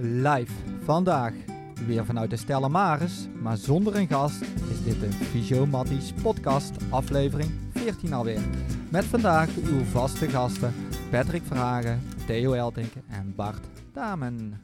Live vandaag weer vanuit de Stella Maris, maar zonder een gast is dit een Visio Matties podcast aflevering 14 alweer. Met vandaag uw vaste gasten Patrick Vragen, Theo Eltinken en Bart Damen.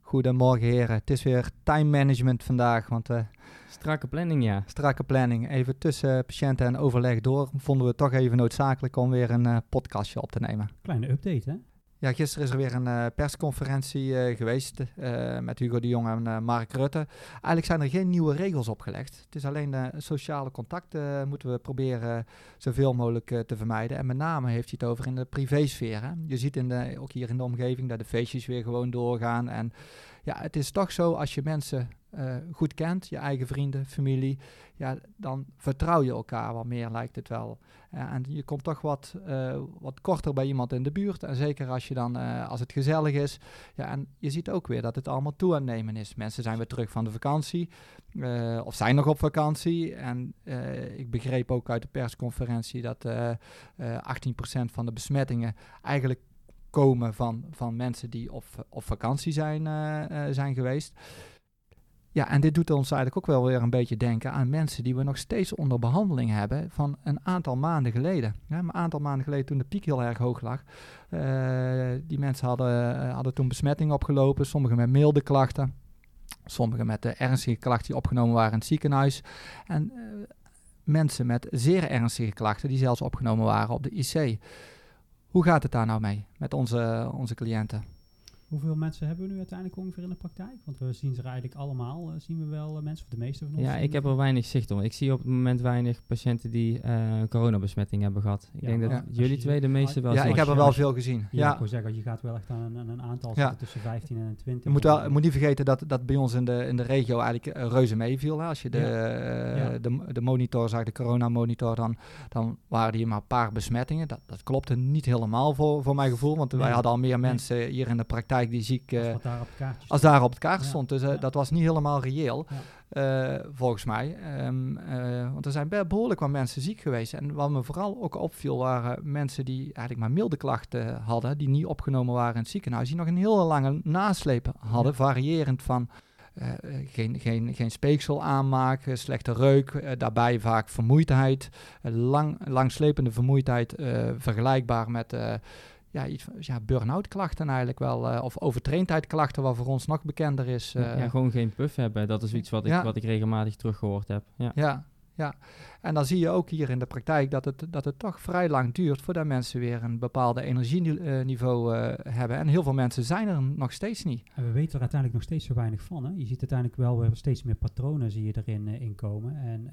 Goedemorgen heren, het is weer time management vandaag, want uh, Strakke planning, ja. Strakke planning. Even tussen patiënten en overleg door vonden we het toch even noodzakelijk om weer een uh, podcastje op te nemen. Kleine update, hè? Ja, gisteren is er weer een uh, persconferentie uh, geweest uh, met Hugo de Jong en Mark Rutte. Eigenlijk zijn er geen nieuwe regels opgelegd. Het is alleen sociale contacten moeten we proberen zoveel mogelijk te vermijden. En met name heeft hij het over in de privésfeer. Hè? Je ziet in de, ook hier in de omgeving dat de feestjes weer gewoon doorgaan. En ja, het is toch zo als je mensen uh, goed kent, je eigen vrienden, familie, ja, dan vertrouw je elkaar wat meer, lijkt het wel. Uh, en je komt toch wat, uh, wat korter bij iemand in de buurt. En zeker als, je dan, als het gezellig is. Ja, en je ziet ook weer dat het allemaal toe aan nemen is. Mensen zijn weer terug van de vakantie, of zijn nog op vakantie. En ik begreep ook uit de persconferentie dat 18% van de besmettingen eigenlijk komen van, van mensen die op, op vakantie zijn, zijn geweest. Ja, en dit doet ons eigenlijk ook wel weer een beetje denken aan mensen die we nog steeds onder behandeling hebben van een aantal maanden geleden. Ja, een aantal maanden geleden toen de piek heel erg hoog lag. Uh, die mensen hadden, uh, hadden toen besmetting opgelopen, sommigen met milde klachten, sommigen met uh, ernstige klachten die opgenomen waren in het ziekenhuis. En mensen met zeer ernstige klachten die zelfs opgenomen waren op de IC. Hoe gaat het daar nou mee met onze, onze cliënten? Hoeveel mensen hebben we nu uiteindelijk ongeveer in de praktijk? Want we zien ze er eigenlijk allemaal, uh, zien we wel uh, mensen, of de meeste van ons. Ja, ik heb er weinig zicht op. Ik zie op het moment weinig patiënten die uh, coronabesmetting hebben gehad. Ik ja, denk dat ja, jullie twee de meeste wel Ja, ik heb er wel veel gezien. Ja, ja. ik wil zeggen, je gaat wel echt aan een, een aantal ja. tussen 15 en 20. Je moet, wel, moet niet vergeten dat, dat bij ons in de, in de regio eigenlijk reuze meeviel. Hè. Als je de, de, de monitor zag, de coronamonitor, dan, dan waren die maar een paar besmettingen. Dat, dat klopte niet helemaal voor, voor mijn gevoel, want wij hadden al meer mensen hier in de praktijk die ziek... Uh, als daar op het kaartje Als daar op het kaart stond. Dus uh, dat was niet helemaal reëel, uh, volgens mij. Um, want er zijn behoorlijk wat mensen ziek geweest. En wat me vooral ook opviel, waren mensen die eigenlijk maar milde klachten hadden, die niet opgenomen waren in het ziekenhuis, die nog een hele lange nasleep hadden, variërend van... Uh, geen, geen, geen speeksel aanmaken, slechte reuk, uh, daarbij vaak vermoeidheid, uh, lang, langslepende vermoeidheid, vergelijkbaar met ja, iets van, ja, burn-out klachten eigenlijk wel. Uh, of overtraindheid klachten, wat voor ons nog bekender is. Uh, ja, gewoon geen puff hebben. Dat is iets wat ik, wat ik regelmatig teruggehoord heb. Ja. ja. ja, En dan zie je ook hier in de praktijk dat het, dat het toch vrij lang duurt voordat mensen weer een bepaalde energieniveau uh, hebben. En heel veel mensen zijn er nog steeds niet. En we weten er uiteindelijk nog steeds zo weinig van. Hè? Je ziet uiteindelijk wel weer steeds meer patronen zie je erin in komen. En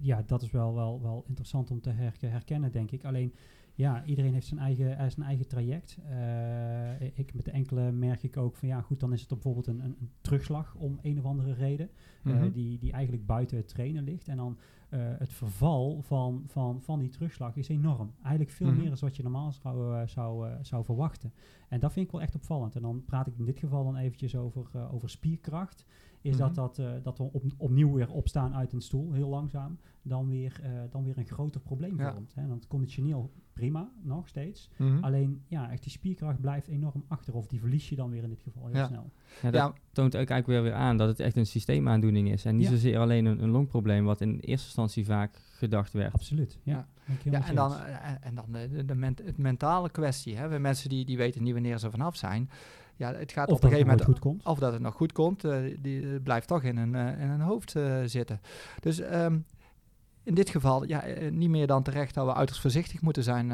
ja, dat is wel, wel, wel interessant om te herkennen, denk ik. Alleen ja, iedereen heeft zijn eigen, uh, zijn eigen traject. Uh, ik met de enkele merk ik ook van ja, goed, dan is het bijvoorbeeld een, een, een terugslag om een of andere reden. Mm -hmm. uh, die, die eigenlijk buiten het trainen ligt. En dan het verval van, van, van die terugslag is enorm. Eigenlijk veel mm -hmm. meer dan wat je normaal zou, zou, zou verwachten. En dat vind ik wel echt opvallend. En dan praat ik in dit geval dan eventjes over, over spierkracht is mm -hmm. dat, dat, uh, dat we op, opnieuw weer opstaan uit een stoel, heel langzaam, dan weer, uh, dan weer een groter probleem ja. vormt. Hè. Want conditioneel prima, nog steeds. Mm -hmm. Alleen, ja, echt die spierkracht blijft enorm achter, of die verlies je dan weer in dit geval heel ja. snel. Ja, dat ja. toont ook eigenlijk weer, weer aan dat het echt een systeemaandoening is en niet zozeer alleen een, een, longprobleem, wat in eerste instantie vaak gedacht werd. Absoluut, ja. Ja, en dan, en dan de, de, ment het mentale kwestie. Hè. Mensen die, die weten niet wanneer ze vanaf zijn ja, het gaat of op een gegeven moment goed komt. of dat het nog goed komt, uh, die blijft toch in een, uh, in een hoofd zitten. Dus um, in dit geval ja, niet meer dan terecht dat we uiterst voorzichtig moeten zijn,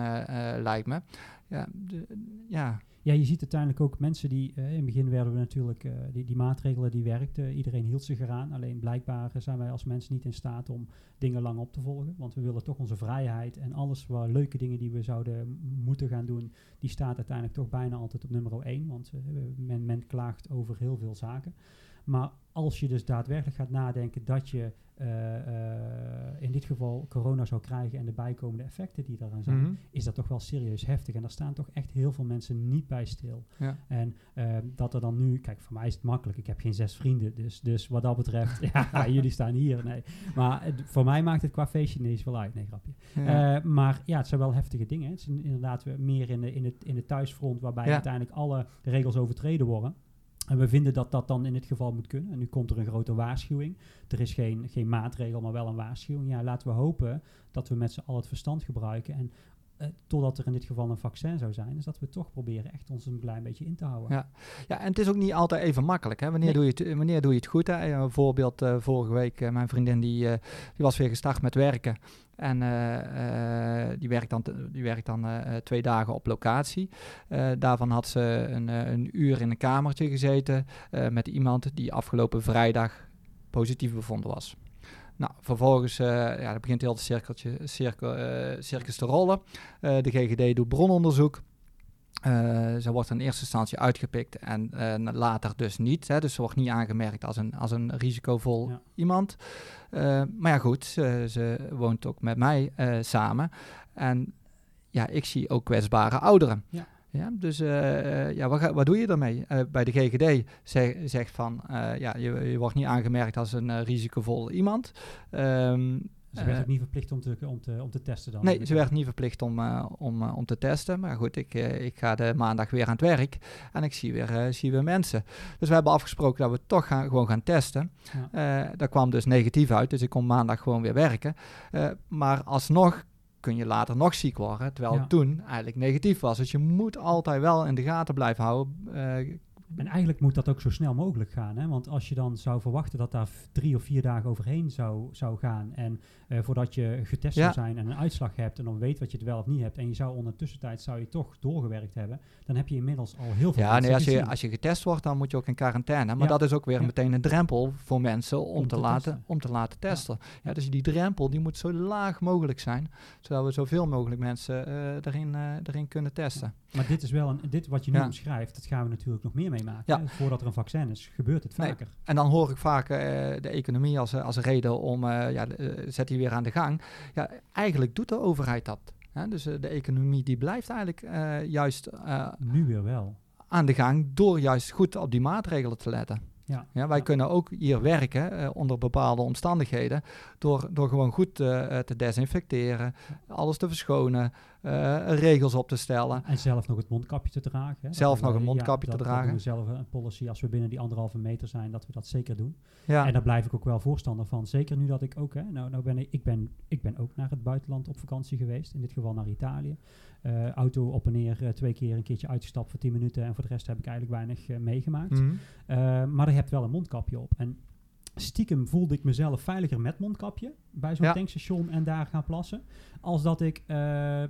lijkt me. Ja, de, ja. Ja, je ziet uiteindelijk ook mensen die, uh, in het begin werden we natuurlijk, uh, die, die maatregelen die werkten, iedereen hield zich eraan. Alleen blijkbaar zijn wij als mensen niet in staat om dingen lang op te volgen. Want we willen toch onze vrijheid en alles wat leuke dingen die we zouden moeten gaan doen, die staat uiteindelijk toch bijna altijd op nummer 1. Want men, men klaagt over heel veel zaken. Maar als je dus daadwerkelijk gaat nadenken dat je eh, eh, in dit geval corona zou krijgen en de bijkomende effecten die daaraan zijn, Mhm. is dat toch wel serieus heftig. En daar staan toch echt heel veel mensen niet bij stil. Ja. En ehm, dat er dan nu, kijk, voor mij is het makkelijk. Ik heb geen zes vrienden, dus, dus wat dat betreft, ja, jullie staan hier. Nee. Maar het- voor mij maakt het qua feestje niet eens wel uit. Nee, grapje. Ja. Eh, maar ja, het zijn wel heftige dingen. Het is in- inderdaad meer in, de, in, het, in het thuisfront, waarbij Ja. uiteindelijk alle regels overtreden worden. En we vinden dat dat dan in dit geval moet kunnen. En nu komt er een grote waarschuwing. Er is geen, geen maatregel, maar wel een waarschuwing. Ja, laten we hopen dat we met z'n allen het verstand gebruiken. En eh, totdat er in dit geval een vaccin zou zijn, is dat we toch proberen echt ons een klein beetje in te houden. Ja. Ja, en het is ook niet altijd even makkelijk. Hè? Wanneer, Nee. doe je het, wanneer doe je het goed? Hè? Een voorbeeld, eh, vorige week, eh, mijn vriendin die, eh, die was weer gestart met werken. En eh, eh, die werkt dan, die werkt dan eh, twee dagen op locatie. Daarvan had ze een, een uur in een kamertje gezeten met iemand die afgelopen vrijdag positief bevonden was. Nou, vervolgens eh ja, begint heel het cirkeltje, cirkel, circus te rollen. De GGD doet brononderzoek. Eh, ze wordt in eerste instantie uitgepikt en eh, later dus niet. Hè, dus ze wordt niet aangemerkt als een, als een risicovol Ja. iemand. Eh, maar ja, goed, ze, ze woont ook met mij samen. En ja, ik zie ook kwetsbare ouderen. Ja. Ja, dus ja, wat, ga- wat doe je daarmee? Bij de GGD zeg- zegt van, ja, je, je wordt niet aangemerkt als een risicovol iemand. Ehm, Ze werd eh, ook niet verplicht om te, om te, om te testen dan. Nee, ze werd niet verplicht om, eh, om, eh, om te testen. Maar goed, ik, ik ga de maandag weer aan het werk en ik zie weer, zie weer mensen. Dus we hebben afgesproken dat we toch gaan, gewoon gaan testen. Ja. Daar kwam dus negatief uit, dus ik kon maandag gewoon weer werken. Maar alsnog kun je later nog ziek worden, terwijl Ja. het toen eigenlijk negatief was. Dus je moet altijd wel in de gaten blijven houden. En eigenlijk moet dat ook zo snel mogelijk gaan. Hè? Want als je dan zou verwachten dat daar drie of vier dagen overheen zou, zou gaan. En eh, voordat je getest Ja. zou zijn en een uitslag hebt en dan weet wat je het wel of niet hebt. En je zou ondertussentijd zou je toch doorgewerkt hebben. Dan heb je inmiddels al heel veel ja, nee, als je, als je getest wordt, dan moet je ook in quarantaine. Maar Ja. dat is ook weer Ja. meteen een drempel voor mensen om, Om te, te laten, testen. om te laten testen. Ja. dus die drempel die moet zo laag mogelijk zijn, zodat we zoveel mogelijk mensen eh, erin, eh, erin kunnen testen. Maar dit is wel een, dit wat je nu omschrijft, dat gaan we natuurlijk nog meer meemaken. Voordat er een vaccin is, gebeurt het Nee. vaker. En dan hoor ik vaak de economie als, als reden om, ja, zet die weer aan de gang. Ja, eigenlijk doet de overheid dat. Hè? Dus eh, de economie die blijft eigenlijk eh, juist eh, Nu weer wel. aan de gang door juist goed op die maatregelen te letten. Ja. Ja, wij Ja. kunnen ook hier werken eh, onder bepaalde omstandigheden door, door gewoon goed eh, eh, te desinfecteren, alles te verschonen, regels op te stellen. En zelf nog het mondkapje te dragen. Hè. Zelf nog een mondkapje te dragen. doen we zelf een policy als we binnen die anderhalve meter zijn, dat we dat zeker doen. Ja, En daar blijf ik ook wel voorstander van. Zeker nu dat ik ook, hè, nou, nou ben ik, ik, ben, ik ben ook naar het buitenland op vakantie geweest. In dit geval naar Italië. Eh, auto op en neer, eh, twee keer een keertje uitgestapt voor 10 minuten. En voor de rest heb ik eigenlijk weinig eh, meegemaakt. Eh, maar je hebt wel een mondkapje op. En stiekem voelde ik mezelf veiliger met mondkapje bij zo'n Ja. tankstation en daar gaan plassen. Als dat ik eh,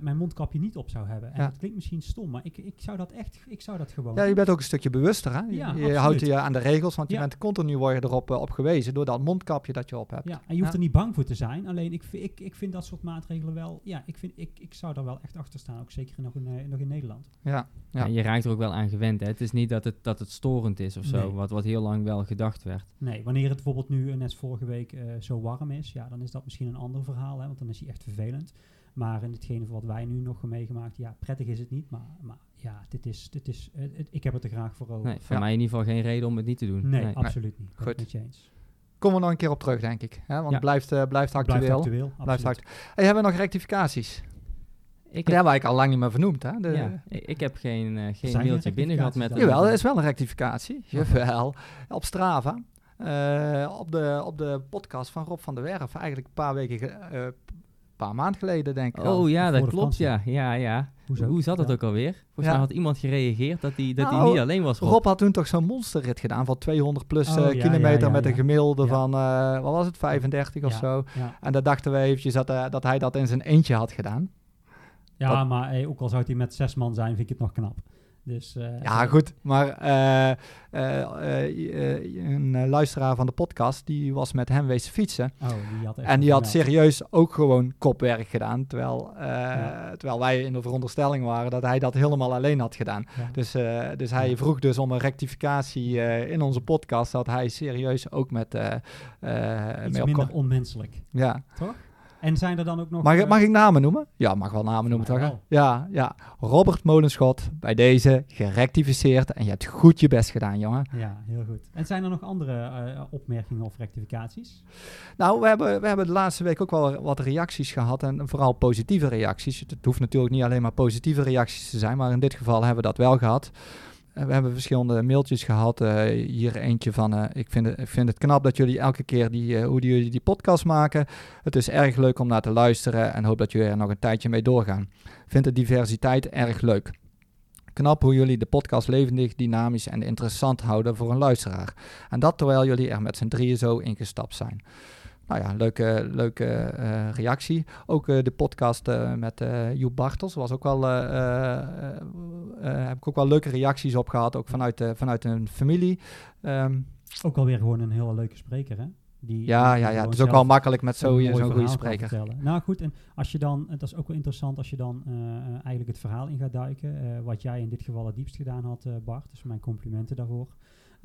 mijn mondkapje niet op zou hebben. En Ja. dat klinkt misschien stom, maar ik, ik zou dat echt, ik zou dat gewoon. Ja, je bent ook een stukje bewuster. Hè? Je, Ja, je houdt je aan de regels, want je bent continu word je erop eh, op gewezen door dat mondkapje dat je op hebt. Ja, en je hoeft Ja. er niet bang voor te zijn. Alleen ik, ik, ik vind dat soort maatregelen wel. Ja, ik, vind, ik, ik zou daar wel echt achter staan. Ook zeker nog in, eh, nog in Nederland. Ja, Ja. Ja. je raakt er ook wel aan gewend. Hè? Het is niet dat het, dat het storend is of zo, Nee. wat, wat heel lang wel gedacht werd. Nee, wanneer het bijvoorbeeld nu, net vorige week, eh, zo warm is. Ja, dan is dat misschien een ander verhaal. Hè, want dan is hij echt vervelend. Maar in hetgene wat wij nu nog hebben meegemaakt. Ja, prettig is het niet. Maar, maar ja, dit is. Dit is eh, het- ik heb het er graag voor over. Nee, voor Ja. mij in ieder geval geen reden om het niet te doen. Nee, absoluut niet. Goed. ik met je eens. Komen we nog een keer op terug, denk ik. Hè? Want Ja. het blijft, eh, blijft actueel. Blijft actueel. Blijft absoluut. act- Hey, hebben we nog rectificaties? Ik heb, hebben we eigenlijk al lang niet meer vernoemd. Hè? De, ja, ik, ik heb geen, eh, geen mailtje binnen gehad met... Jawel, er is wel een rectificatie. Jawel. Op Strava. Eh, op, de, op de podcast van Rob van der Werf. Eigenlijk een paar weken, eh, een paar maanden geleden denk ik al. Oh ja, Voor dat klopt, ja. ja, ja. Hoezo? Hoe zat het Ja. ook alweer? Volgens Ja. mij had iemand gereageerd dat hij dat hij Nou, niet alleen was. Rob. Rob had toen toch zo'n monsterrit gedaan van 200 plus Oh, eh, ja, kilometer ja, ja, met een gemiddelde Ja. van, eh, wat was het, 35 of zo. Ja, En dan dachten we eventjes dat, dat hij dat in zijn eentje had gedaan. ja Dat- maar hey, ook al zou hij met zes man zijn, vind ik het nog knap. Dus, uh, ja, goed. Maar uh, uh, een luisteraar van de podcast, die was met hem wezen fietsen. Oh, die had en die had serieus ook gewoon kopwerk gedaan. Terwijl, ja. terwijl wij in de veronderstelling waren dat hij dat helemaal alleen had gedaan. Ja. Dus, dus hij ja. vroeg dus om een rectificatie in onze podcast. Dat hij serieus ook met... Iets minder onmenselijk. Ja. Toch? En zijn er dan ook nog... Mag, ik, mag ik namen noemen? Ja, mag wel namen noemen, toch? Ja, ja. Robert Molenschot, bij deze gerectificeerd. En je hebt goed je best gedaan, jongen. Ja, heel goed. En zijn er nog andere uh, opmerkingen of rectificaties? Nou, we hebben, we hebben de laatste week ook wel wat reacties gehad. En vooral positieve reacties. Het hoeft natuurlijk niet alleen maar positieve reacties te zijn. Maar in dit geval hebben we dat wel gehad. Eh, we hebben verschillende mailtjes gehad. Uh, hier eentje van, uh, ik, vind het, vind het knap dat jullie elke keer die, hoe jullie die podcast maken. Het is erg leuk om naar te luisteren en hoop dat jullie er nog een tijdje mee doorgaan. Vind de diversiteit erg leuk. Knap hoe jullie de podcast levendig, dynamisch en interessant houden voor een luisteraar. En dat terwijl jullie er met z'n drieën zo ingestapt zijn nou ja, leuke, leuke uh, reactie. Ook uh, de podcast uh, met Joep Bartels was ook wel, heb ik ook wel leuke reacties op gehad, ook vanuit, vanuit een familie. Um, ook alweer gewoon een hele leuke spreker, hè? Die, ja, ja, ja, het is ook wel makkelijk met zo'n zo goede spreker. Nou goed, en als je dan, dat is ook wel interessant als je dan eigenlijk het verhaal in gaat duiken. wat jij in dit geval het diepst gedaan had, Bart. Dus mijn complimenten daarvoor.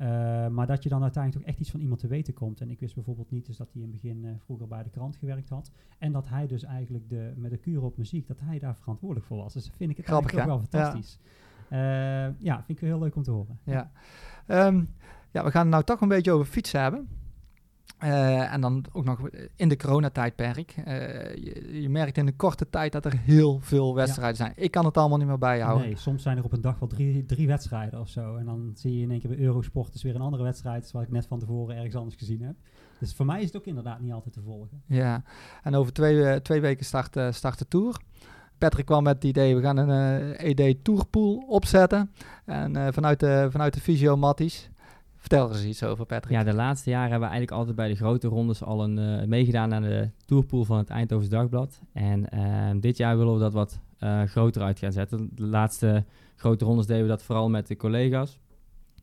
Uh, maar dat je dan uiteindelijk toch echt iets van iemand te weten komt. En ik wist bijvoorbeeld niet dus dat hij in het begin uh, vroeger bij de krant gewerkt had. En dat hij dus eigenlijk de, met de kuur op muziek, dat hij daar verantwoordelijk voor was. Dus dat vind ik het Grappig, ook wel fantastisch. Ja. Uh, ja, vind ik heel leuk om te horen. Ja. Um, ja, we gaan het nou toch een beetje over fietsen hebben. Uh, en dan ook nog in de coronatijdperk. Uh, je, je, merkt in een korte tijd dat er heel veel wedstrijden zijn. Ik kan het allemaal niet meer bijhouden. Nee, soms zijn er op een dag wel drie, drie wedstrijden of zo. En dan zie je in één keer bij Eurosport dus weer een andere wedstrijd... wat ik net van tevoren ergens anders gezien heb. Dus voor mij is het ook inderdaad niet altijd te volgen. Ja, en over twee, uh, twee weken start, start de Tour. Patrick kwam met het idee, we gaan een ED Tourpool opzetten. En vanuit, de, vanuit de fysio Matties... Vertel er eens iets over, Patrick. Ja, de laatste jaren hebben we eigenlijk altijd bij de grote rondes al een uh, meegedaan aan de tourpool van het Eindhoven Dagblad. En uh, dit jaar willen we dat wat uh, groter uit gaan zetten. De laatste grote rondes deden we dat vooral met de collega's.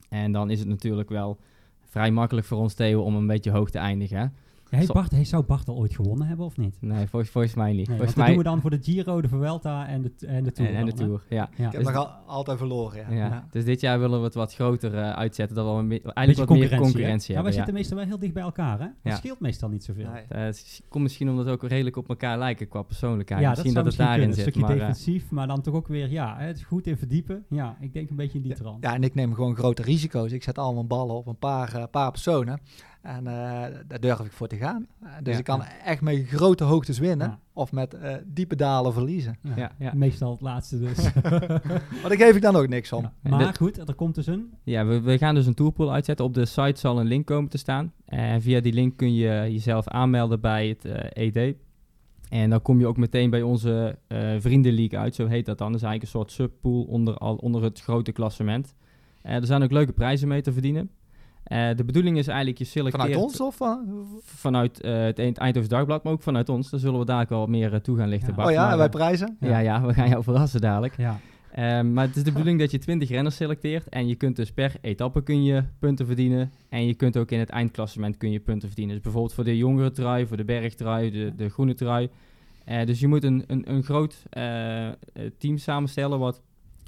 En dan is het natuurlijk wel vrij makkelijk voor ons Theo om een beetje hoog te eindigen. Hey Bart, hey, zou Bart al ooit gewonnen hebben of niet? Nee, volgens, volgens mij niet. Nee, volgens mij... doen we dan voor de Giro, de Vuelta en de, en de Tour. En, en de Tour, ja. ja. Ik heb dus nog altijd verloren, ja. ja. ja. Dus dit jaar willen we het wat groter uh, uitzetten, dat we een eigenlijk wat meer concurrentie hebben. Ja, wij zitten meestal wel heel dicht bij elkaar, hè? Dat scheelt meestal niet zoveel. Nee. Uh, het komt misschien omdat we ook redelijk op elkaar lijken qua persoonlijkheid. Ja, misschien dat, dat het daarin zit. Een stukje maar, defensief, maar dan toch ook weer, ja, het goed in verdiepen. Ja, ik denk een beetje in die trant. Ja, en ik neem gewoon grote risico's. Ik zet allemaal ballen op een paar, paar personen. En uh, daar durf ik voor te gaan. Uh, dus ja, ik kan ja. echt met grote hoogtes winnen. Ja. Of met uh, diepe dalen verliezen. Meestal het laatste dus. maar daar geef ik dan ook niks om. Maar dit, goed, er komt dus een... Ja, we, we, gaan dus een tourpool uitzetten. Op de site zal een link komen te staan. En via die link kun je jezelf aanmelden bij het ED. En dan kom je ook meteen bij onze vriendenleague uit. Zo heet dat dan. Dat is eigenlijk een soort subpool onder, al, onder het grote klassement. er zijn ook leuke prijzen mee te verdienen. Uh, de bedoeling is eigenlijk, je selecteert... Vanuit ons of? Uh, vanuit uh, het Eindhoven Dagblad, maar ook vanuit ons. Daar zullen we dadelijk wel meer toe gaan lichten. Ja. Oh ja, en wij prijzen? Ja. ja, ja, we gaan jou verrassen dadelijk. Ja. Um, maar het is de bedoeling dat je 20 renners selecteert. En je kunt dus per etappe kun je punten verdienen. En je kunt ook in het eindklassement kun je punten verdienen. Dus bijvoorbeeld voor de jongere trui, voor de bergtrui, de, de groene trui. dus je moet een, een, een groot team samenstellen wat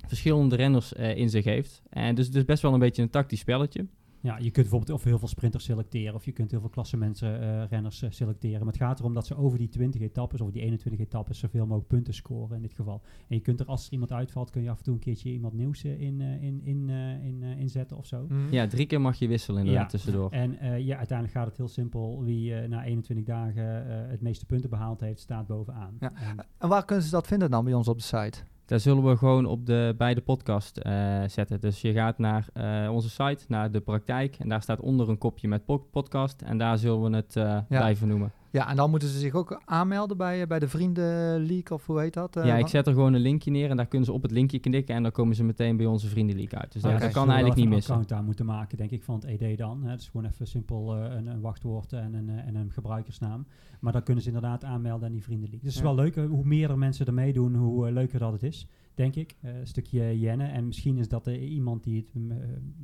verschillende renners in zich heeft. En dus, dus best wel een beetje een tactisch spelletje. Ja, je kunt bijvoorbeeld of heel veel sprinters selecteren of je kunt heel veel klassemensen uh, renners uh, selecteren. Maar het gaat erom dat ze over die 20 etappes of die 21 etappes zoveel mogelijk punten scoren in dit geval. En je kunt er als er iemand uitvalt, kun je af en toe een keertje iemand nieuws uh, in, in, in, in inzetten of zo. Mm. Ja, drie keer mag je wisselen inderdaad ja. tussendoor. En ja, uiteindelijk gaat het heel simpel. Wie na 21 dagen het meeste punten behaald heeft, staat bovenaan. Ja. En, en waar kunnen ze dat vinden dan bij ons op de site? Daar zullen we gewoon op de, bij de podcast uh, zetten. Dus je gaat naar uh, onze site, naar de praktijk. En daar staat onder een kopje met po podcast. En daar zullen we het uh, ja. blijven noemen. Ja, en dan moeten ze zich ook aanmelden bij, bij de Vriendenleague of hoe heet dat? ja, ik zet er gewoon een linkje neer en daar kunnen ze op het linkje klikken en dan komen ze meteen bij onze Vriendenleague uit. Dus okay. dat kan eigenlijk niet missen. een account aan moeten maken, denk ik, van het ED dan. Het is gewoon even simpel uh, een, een, wachtwoord en een, en een gebruikersnaam. Maar dan kunnen ze inderdaad aanmelden aan die Vriendenleague. Dus het is ja. wel leuk, hoe meer mensen er meedoen, hoe uh, leuker dat het is denk ik. Eh, een stukje jennen. En misschien is dat er iemand die, het, eh,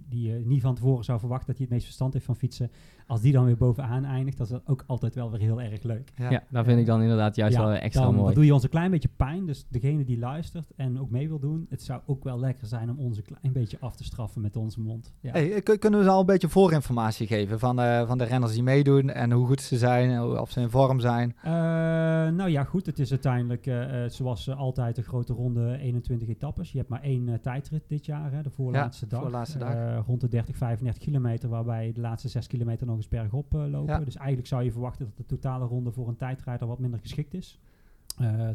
die je niet van tevoren zou verwachten dat hij het meest verstand heeft van fietsen. Als die dan weer bovenaan eindigt, dat is dat ook altijd wel weer heel erg leuk. Ja, daar vind ik dan inderdaad juist Ja, wel extra dan mooi. doe je ons een klein beetje pijn. Dus degene die luistert en ook mee wil doen, het zou ook wel lekker zijn om ons een klein beetje af te straffen met onze mond. Ja. Hey, kun- kunnen we ze al een beetje voorinformatie geven van, eh, van de renners die meedoen en hoe goed ze zijn, en of ze in vorm zijn? Eh, nou ja, goed. Het is uiteindelijk, eh, eh, zoals eh, altijd, een grote ronde 21 etappes. Je hebt maar één eh, tijdrit dit jaar, hè, de voorlaatste dag. voorlaatste dag. Eh, rond de 30, 35 kilometer, waarbij de laatste 6 kilometer nog eens bergop eh, lopen. Ja. Dus eigenlijk zou je verwachten dat de totale ronde voor een tijdrijder wat minder geschikt is.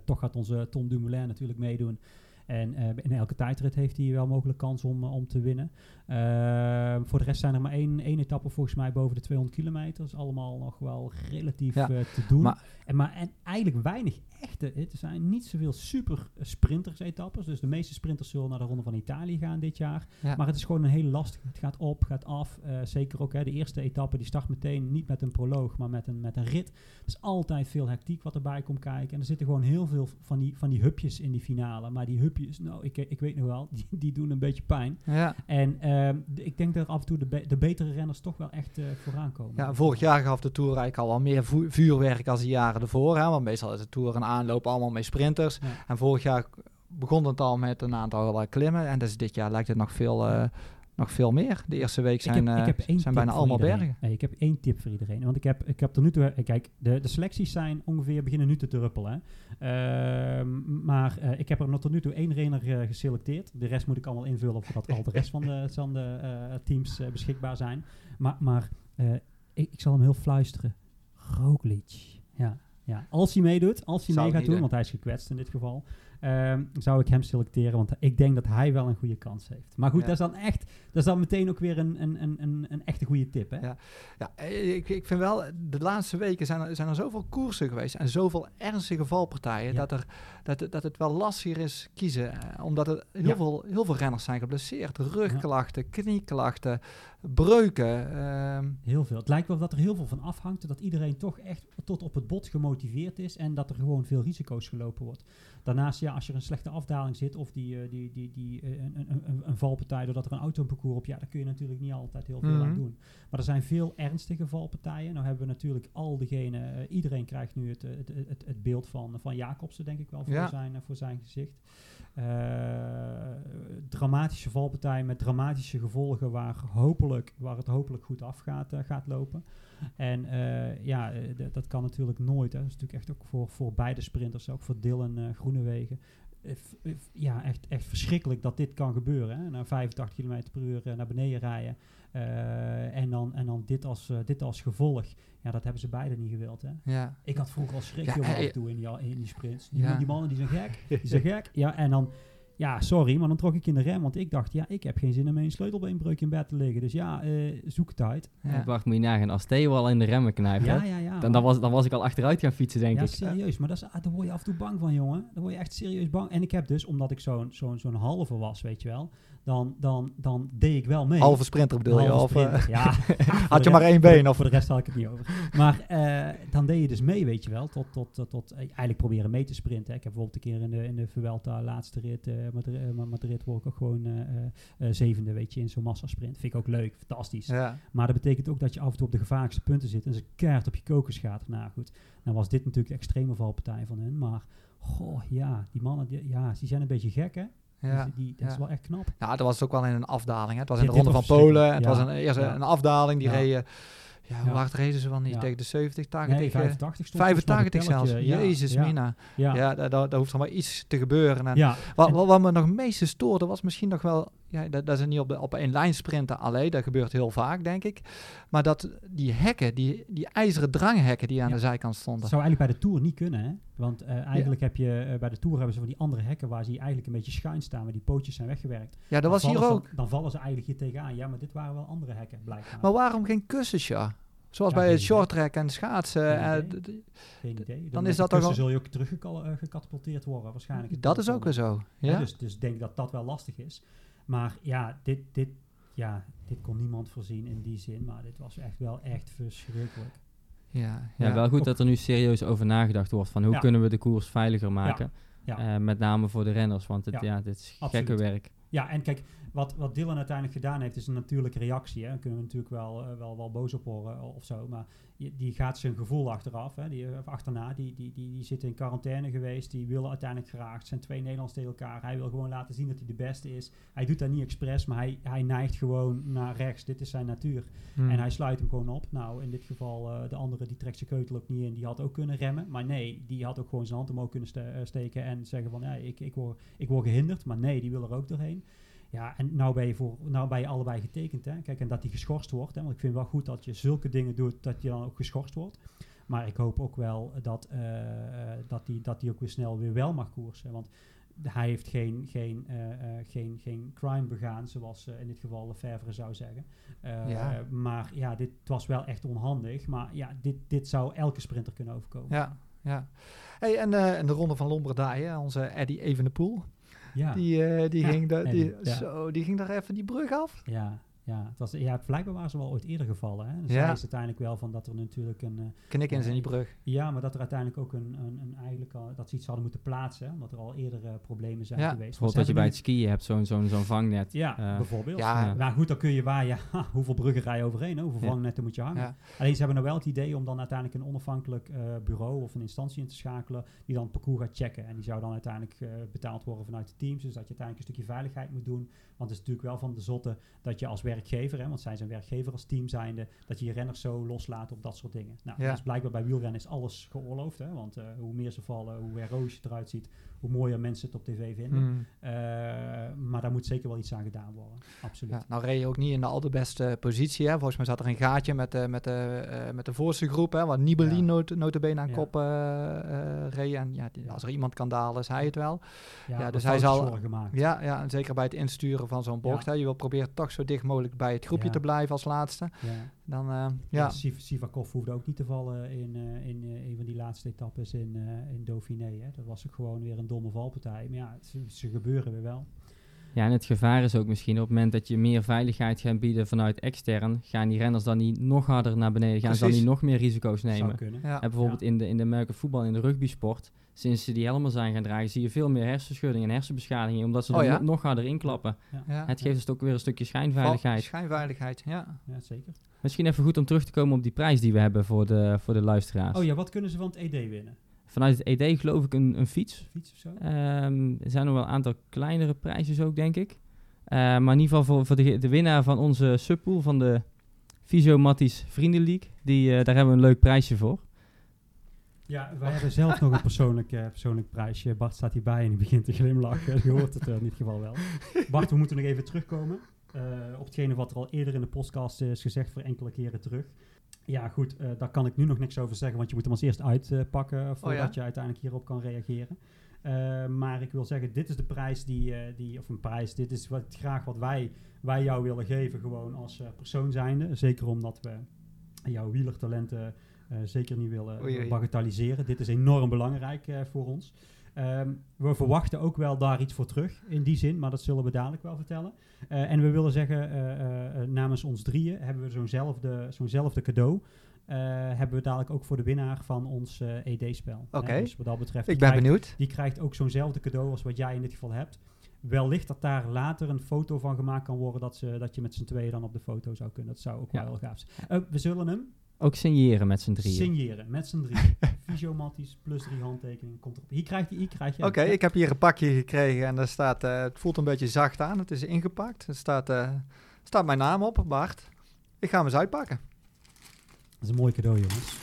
Toch gaat onze Tom Dumoulin natuurlijk meedoen. En in elke tijdrit heeft hij wel mogelijk kans om, om te winnen. Eh, voor de rest zijn er maar één, één etappe volgens mij boven de 200 kilometer. Dat is allemaal nog wel relatief Ja, te doen. maar- en, maar, en eigenlijk weinig echte. Er zijn niet zoveel super sprinters etappes. Dus de meeste sprinters zullen naar de Ronde van Italië gaan dit jaar. Ja. Maar het is gewoon een hele lastige. Het gaat op, gaat af. Eh, zeker ook hè, de eerste etappe. Die start meteen niet met een proloog, maar met een, met een rit. Is altijd veel hectiek wat erbij komt kijken. En er zitten gewoon heel veel van die, van die hupjes in die finale. Maar die hupjes, nou, ik, ik weet nog wel, die, die doen een beetje pijn. Ja. En ehm, de- ik denk dat af en toe de, be- de betere renners toch wel echt eh, vooraan komen. Ja, vorig jaar gaf de Tour eigenlijk al wel meer vu- vuurwerk als de jaren ervoor. Hè? Want meestal is de Tour een aanloop allemaal met sprinters. Ja. En vorig jaar begon het al met een aantal eh, klimmen. En dus dit jaar lijkt het nog veel, eh, nog veel meer. De eerste week zijn, ik heb, eh, ik heb één zijn tip bijna allemaal iedereen. bergen. Nee, ik heb één tip voor iedereen. Want ik heb, ik heb tot nu toe... eh, Kijk, de, de selecties zijn ongeveer beginnen nu te druppelen. Ehm, maar eh, ik heb er nog tot nu toe één renner eh, geselecteerd. De rest moet ik allemaal invullen voordat al de rest van de, van de eh, teams eh, beschikbaar zijn. Maar, maar eh, ik, ik zal hem heel fluisteren. Roglic. Ja, ja. Als hij meedoet, als hij Zou mee gaat doen. want hij is gekwetst in dit geval, ehm, zou ik hem selecteren. Want ik denk dat hij wel een goede kans heeft. Maar goed, Ja. dat is dan echt, dat is dan meteen ook weer een, een, een, een, een echte goede tip. Hè? Ja. Ja, eh, ik, ik vind wel, de laatste weken zijn er, zijn er zoveel koersen geweest en zoveel ernstige valpartijen, Ja. dat, er, dat, het- dat het wel lastiger is kiezen. eh, omdat er heel, Ja. veel, heel veel renners zijn geblesseerd. Rugklachten, knieklachten, breuken. ehm, Heel veel. Het lijkt wel dat er heel veel van afhangt. Dat iedereen toch echt tot op het bot gemotiveerd is. En dat er gewoon veel risico's gelopen wordt. Daarnaast, ja, als je er een slechte afdaling zit. Of die, eh, die, die, die, eh, een, een, een, een valpartij doordat er een autoparcours op. Ja, daar kun je natuurlijk niet altijd heel veel aan Mhm. doen. Maar er zijn veel ernstige valpartijen. Nou hebben we natuurlijk al diegene. eh, iedereen krijgt nu het, het, het, het, beeld van, van Jacobsen, denk ik wel, voor, Ja. zijn, voor zijn gezicht. Eh, dramatische valpartij met dramatische gevolgen waar, hopelijk, waar het hopelijk goed af gaat, eh, lopen. En eh, ja, dat kan natuurlijk nooit. Hè. Dat is natuurlijk echt ook voor, voor beide sprinters, ook voor Dylan eh Groenewegen. Ja, echt, echt verschrikkelijk dat dit kan gebeuren. Hè. Na 85 km per uur naar beneden rijden. Eh, en dan, en dan dit, als, eh, dit als gevolg. Ja, dat hebben ze beide niet gewild. Hè. ja. Ik had vroeger al schrik Ja, jongen, af en toe in die, in die sprints. Die, Ja. die mannen die zijn gek. Die zijn gek. Ja, en dan... Ja, sorry, maar dan trok ik in de rem. Want ik dacht, ja, ik heb geen zin om een sleutelbeenbreuk in bed te liggen. Dus ja, eh, zoek het uit. Ja. Bart, moet je nagaan, als Theo al in de remmen knijpt, hè, Ja, ja, ja. dan, dan, was, dan was ik al achteruit gaan fietsen, denk ja, ik. serieus. Maar dat is, ah, daar word je af en toe bang van, jongen. Daar word je echt serieus bang. En ik heb dus, omdat ik zo'n zo'n zo'n halve was, weet je wel. Dan, dan, dan deed ik wel mee. Halve sprinter bedoel je? Halve eh, sprinter, ja. had je maar één been? Of? Voor de rest had ik het niet over. Maar eh, dan deed je dus mee, weet je wel. Tot, tot, tot, tot eh, eigenlijk proberen mee te sprinten. Ik heb bijvoorbeeld een keer in de, in de Vuelta laatste rit, eh Madrid, Madrid word ik ook gewoon zevende, weet je, in zo'n massasprint. Vind ik ook leuk, fantastisch. Ja. Maar dat betekent ook dat je af en toe op de gevaarlijkste punten zit en ze keihard op je kokers gaat. Nou goed, dan was dit natuurlijk de extreme valpartij van hen. Maar, goh, ja, die mannen, die, ja, die zijn een beetje gek, hè? Ja. Die, die, dat is wel echt knap. Ja, dat was ook wel in een afdaling. Hè. Het was in de Ronde van Polen. Het was een, eerst Ja. een afdaling. Die Ja. reden... Ja, hoe Ja. hard reden ze wel niet? Ja. Tegen de 70, 80? Nee, 85 mij 85 op zelfs. Jezus, ja, mina. Ja, Ja, daar, daar, hoeft er maar iets te gebeuren. En ja. wat, wat, wat me nog het meeste stoorde was misschien nog wel... Ja, dat, dat ze niet op, op één lijn sprinten alleen. Dat gebeurt heel vaak, denk ik. Maar dat die hekken, die, die ijzeren dranghekken die aan Ja. de zijkant Dat stonden. zou eigenlijk bij de Tour niet kunnen, hè? Want eh, eigenlijk heb je eh, bij de Tour hebben ze van die andere hekken waar ze eigenlijk een beetje schuin staan, maar die pootjes zijn weggewerkt. Ja, dat Dan was hier ook. Dan vallen ze eigenlijk hier tegenaan. Ja, maar dit waren wel andere hekken, blijkbaar. Maar waarom geen kussens, ja? Zoals Ja, bij het shorttrack en schaatsen. Geen eh, idee. Geen dan is dat toch al- zul je ook teruggecatapulteerd worden, waarschijnlijk. dat is ook weer zo. Ja? dus, dus ik denk dat dat wel lastig is. Maar ja, dit, dit, ja, dit kon niemand voorzien in die zin. Maar dit was echt wel echt verschrikkelijk. ja, Ja, ja. wel goed dat er nu serieus over nagedacht wordt van hoe Ja. kunnen we de koers veiliger maken. Ja. Eh, met name voor de renners, want het, Ja, ja, dit is absoluut. gekke werk. Ja, en kijk, wat, wat Dylan uiteindelijk gedaan heeft, is een natuurlijke reactie. Hè. Daar kunnen we natuurlijk wel, eh, wel, wel boos op worden of zo. Maar die gaat zijn gevoel achteraf, hè, die, of achterna. Die, die, die, die zit in quarantaine geweest. Die willen uiteindelijk graag. Het zijn twee Nederlanders tegen elkaar. Hij wil gewoon laten zien dat hij de beste is. Hij doet dat niet expres, maar hij, hij neigt gewoon naar rechts. Dit is zijn natuur. Hmm. En hij sluit hem gewoon op. Nou, in dit geval, eh, de andere die trekt zijn keutel ook niet in. Die had ook kunnen remmen. Maar nee, die had ook gewoon zijn hand omhoog kunnen ste- eh, steken. En zeggen van, ja, ik, ik, word, ik word gehinderd. Maar nee, die wil er ook doorheen. Ja, en nou ben je, voor, nou ben je allebei getekend. Hè? Kijk, en dat die geschorst wordt. Hè? Want ik vind wel goed dat je zulke dingen doet, dat je dan ook geschorst wordt. Maar ik hoop ook wel dat eh, eh, dat die, dat die ook weer snel weer wel mag koersen. Want hij heeft geen, geen, eh, geen, geen crime begaan, zoals in dit geval Lefevre zou zeggen. Ja. Maar ja, dit was wel echt onhandig. Maar ja, dit, dit zou elke sprinter kunnen overkomen. Ja, ja. Hey, en, en de ronde van Lombardije, onze Eddie Evenepoel, Ja. die, eh, die, Ja, ging de, die, Eddie, ja. zo, die ging daar even die brug af. Ja, ja, het was, ja, blijkbaar waren ze wel ooit eerder gevallen. Hè? Dus Ja. is uiteindelijk wel van dat er natuurlijk een... eh, Knik in zijn die brug. ja, maar dat er uiteindelijk ook een, een, een eigenlijk al, dat ze iets hadden moeten plaatsen. hè, Omdat er al eerder eh, problemen zijn Ja. geweest. Bijvoorbeeld Want dat je bij het skiën hebt, zo'n zo'n zo'n vangnet. Ja, eh, bijvoorbeeld. Ja. Ja. Maar goed, dan kun je waar, ja, hoeveel bruggen rij je overheen? Hè? Hoeveel Ja. vangnetten moet je hangen? Ja. Alleen ze hebben nou wel het idee om dan uiteindelijk een onafhankelijk eh, bureau of een instantie in te schakelen die dan het parcours gaat checken. En die zou dan uiteindelijk eh, betaald worden vanuit de teams. Dus dat je uiteindelijk een stukje veiligheid moet doen. Want het is natuurlijk wel van de zotte dat je als werkgever, hè, want zij zijn werkgever als team zijnde, dat je je renners zo loslaat op dat soort dingen. Nou, Ja. dus blijkbaar bij wielrennen is alles geoorloofd. Hè, want eh, hoe meer ze vallen, hoe heroïsch het eruit ziet, hoe mooier mensen het op tv vinden. Hmm. Eh, maar daar moet zeker wel iets aan gedaan worden. Absoluut. Ja, nou reed je ook niet in de allerbeste positie. Hè. Volgens mij zat er een gaatje met, de met, de eh, met de voorste groep. Hè, waar Nibali Ja. not, notabene aan kop reed. En ja, die- als er iemand kan dalen, is hij het wel. Ja, dus hij zal- gemaakt. Ja, ja, en zeker bij het insturen van zo'n bocht. Hè. Je wil proberen toch zo dicht mogelijk bij het groepje Ja. te blijven als laatste. Ja. Dan, eh, Ja. ja. Siv- Sivakov hoefde ook niet te vallen in, eh, in eh, een van die laatste etappes in, eh, in Dauphiné. Hè. Dat was ook gewoon weer een domme valpartij. Maar ja, ze, ze gebeuren weer wel. Ja, en het gevaar is ook misschien op het moment dat je meer veiligheid gaat bieden vanuit extern, gaan die renners dan niet nog harder naar beneden, gaan ze dan Precies. niet nog meer risico's Zou nemen. kunnen. Ja. En bijvoorbeeld in de, in de American voetbal, in de rugbysport, sinds ze die helmen zijn gaan dragen, zie je veel meer hersenschuddingen en hersenbeschadigingen, omdat ze Oh er ja? nog- harder inklappen. Ja. Het geeft dus ook weer een stukje schijnveiligheid. Schijnveiligheid, ja. Ja, zeker. Misschien even goed om terug te komen op die prijs die we hebben voor de, voor de luisteraars. Oh ja, wat kunnen ze van het ED winnen? Vanuit het ED geloof ik een, een fiets. Fiets of zo? Ehm, er zijn nog wel een aantal kleinere prijzen ook, denk ik. Eh, maar in ieder geval voor, voor de, de winnaar van onze subpool van de Visio Matties Vrienden League. Die, eh, daar hebben we een leuk prijsje voor. Ja, wij hebben zelf nog een persoonlijk, eh, persoonlijk prijsje. Bart staat hierbij en die begint te glimlachen. Je hoort het er in dit geval wel. Bart, we moeten nog even terugkomen eh, op hetgene wat er al eerder in de podcast is gezegd voor enkele keren terug. Ja, goed, eh, daar kan ik nu nog niks over zeggen, want je moet hem als eerst uitpakken voordat ja? je uiteindelijk hierop kan reageren. Eh, maar ik wil zeggen, dit is de prijs die, eh, die of een prijs, dit is wat, graag wat wij, wij jou willen geven, gewoon als eh, persoon zijnde. Zeker omdat we jouw wielertalenten eh, zeker niet willen Oei, oei. bagatelliseren. Dit is enorm belangrijk eh, voor ons. Ehm, we verwachten ook wel daar iets voor terug in die zin, maar dat zullen we dadelijk wel vertellen. Eh, en we willen zeggen, eh, eh, eh, namens ons drieën hebben we zo'nzelfde, zo'nzelfde cadeau. eh, hebben we dadelijk ook voor de winnaar van ons eh, ED-spel. Oké. Eh, dus wat dat betreft, Ik die ben krijgt- benieuwd. die krijgt ook zo'nzelfde cadeau als wat jij in dit geval hebt. Wellicht dat daar later een foto van gemaakt kan worden dat, ze, dat je met z'n tweeën dan op de foto zou kunnen. Dat zou ook Ja. wel heel gaaf zijn. Eh, we zullen hem Ook signeren met z'n drieën. signeren met z'n drie. Fysiomatties plus drie handtekeningen komt erop. Hier krijg je, hier krijg je. Oké, ik heb hier een pakje gekregen en daar staat, eh, het voelt een beetje zacht aan. Het is ingepakt. Er staat, eh, staat mijn naam op, Bart. Ik ga hem eens uitpakken. Dat is een mooi cadeau, jongens.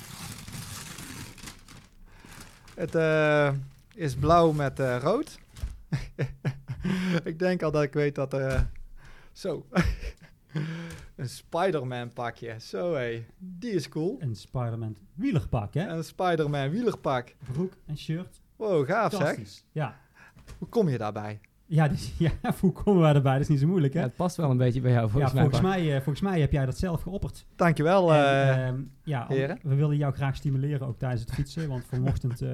Het eh, is blauw met eh, rood. ik denk al dat ik weet dat zo. een Spider-Man pakje. Zo hé. Die is cool. Een Spider-Man wielerpak, hè? Een Spider-Man wielerpak. Broek en shirt. Wow, gaaf zeg. Ja. Hoe kom je daarbij? Ja, dus, ja, hoe komen we erbij? Dat is niet zo moeilijk, hè? Ja, het past wel een beetje bij jou, volgens ja, mij. volgens mij, uh, volgens mij heb jij dat zelf geopperd. Dankjewel, en, uh, ja, heren. We willen jou graag stimuleren ook tijdens het fietsen, want vanochtend uh,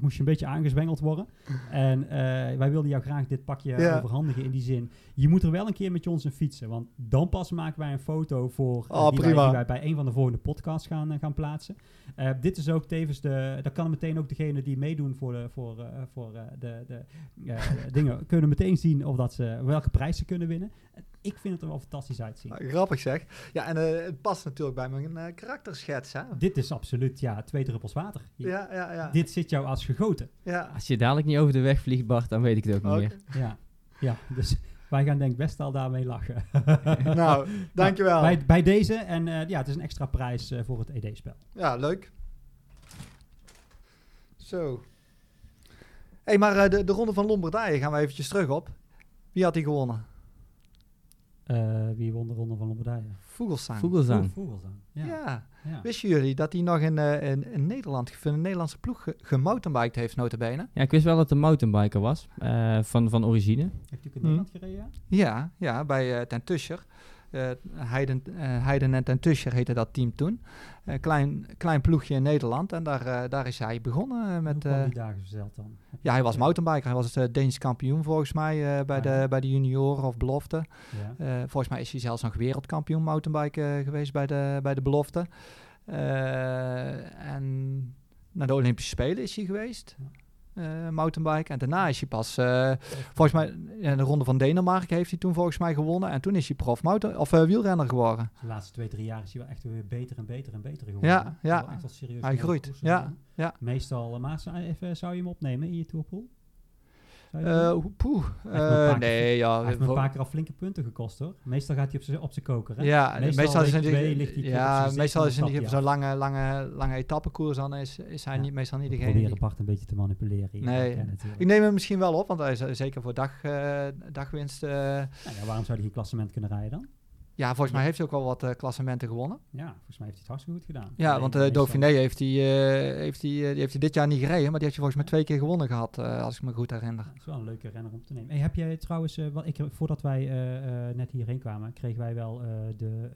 moest je een beetje aangezwengeld worden. En uh, wij wilden jou graag dit pakje Ja. overhandigen in die zin. Je moet er wel een keer met ons in fietsen, want dan pas maken wij een foto voor uh, Oh, die, wij, prima. die wij bij een van de volgende podcasts gaan, uh, gaan plaatsen. Uh, dit is ook tevens de, dat kan meteen ook degene die meedoen voor de, voor, uh, voor uh, de, de uh, dingen, kunnen meteen zien of dat ze, welke prijs ze kunnen winnen. Ik vind het er wel fantastisch uitzien. Nou, grappig zeg. Ja, en uh, het past natuurlijk bij mijn uh, karakterschets. Hè? Dit is absoluut, ja, twee druppels water. Je, Ja, ja, ja. Dit zit jou als gegoten. Ja. Als je dadelijk niet over de weg vliegt, Bart, dan weet ik het ook niet meer. Ja, ja dus wij gaan denk ik best al daarmee lachen. Nou, dankjewel. Bij, bij deze, en uh, ja, het is een extra prijs uh, voor het ED-spel. Ja, leuk. Zo. Hey, maar uh, de, de ronde van Lombardije gaan we eventjes terug op. Wie had die gewonnen? Uh, wie won de ronde van Lombardije? Vogelsang. Vogelsang. Vogelsang. Ja. Ja. ja. Wisten jullie dat hij nog in, uh, in, in, Nederland, voor een Nederlandse ploeg ge gemountainbiked heeft, notabene? Ja, ik wist wel dat een mountainbiker was, uh, van, van origine. Heeft u in Nederland gereden? Ja, ja bij uh, Ten Tuscher. Heiden, uh, Heiden en Tuscher heette dat team toen. Uh, klein, klein ploegje in Nederland en daar, daar is hij begonnen. met, Hoe die dagen verzeld dan? Ja, hij was mountainbiker. Hij was het Deens kampioen volgens mij bij, de, ja. bij de junioren of belofte. Ja. volgens mij is hij zelfs nog wereldkampioen mountainbiken geweest bij de, bij de belofte. en naar de Olympische Spelen is hij geweest. Ja. Uh, mountainbike. En daarna is hij pas, uh, volgens mij, in de ronde van Denemarken heeft hij toen volgens mij gewonnen. En toen is hij prof mountain, of uh, wielrenner geworden. De laatste twee, drie jaar is hij wel echt weer beter en beter en beter geworden. Ja, ja. Wel echt wel serieus hij groeit. Ja, ja. Meestal, maar zou je hem opnemen in je tourpool? Uh, poeh. Uh, nee, ja. Hij heeft me een paar keer al flinke punten gekost hoor. Meestal gaat hij op zijn koker. Hè? Ja, meestal, meestal is hij ja, meestal is het zo'n lange, lange, lange etappekoers. Dan is, is hij ja. niet, meestal niet degene. proberen die... Bart een beetje te manipuleren. Hier Nee, ik neem hem misschien wel op, want hij is zeker voor dag, uh, dagwinst. Nou ja, waarom zou hij geen klassement kunnen rijden dan? Ja, volgens mij heeft hij ook wel wat uh, klassementen gewonnen. Ja, volgens mij heeft hij het hartstikke goed gedaan. Ja, want uh, Dauphiné heeft hij, uh, heeft, hij, die heeft hij dit jaar niet gereden, maar die heeft hij volgens mij twee keer gewonnen gehad, als ik me goed herinner. Dat is wel een leuke renner om te nemen. Hey, heb jij trouwens, wat ik, voordat wij net hierheen kwamen, kregen wij wel de,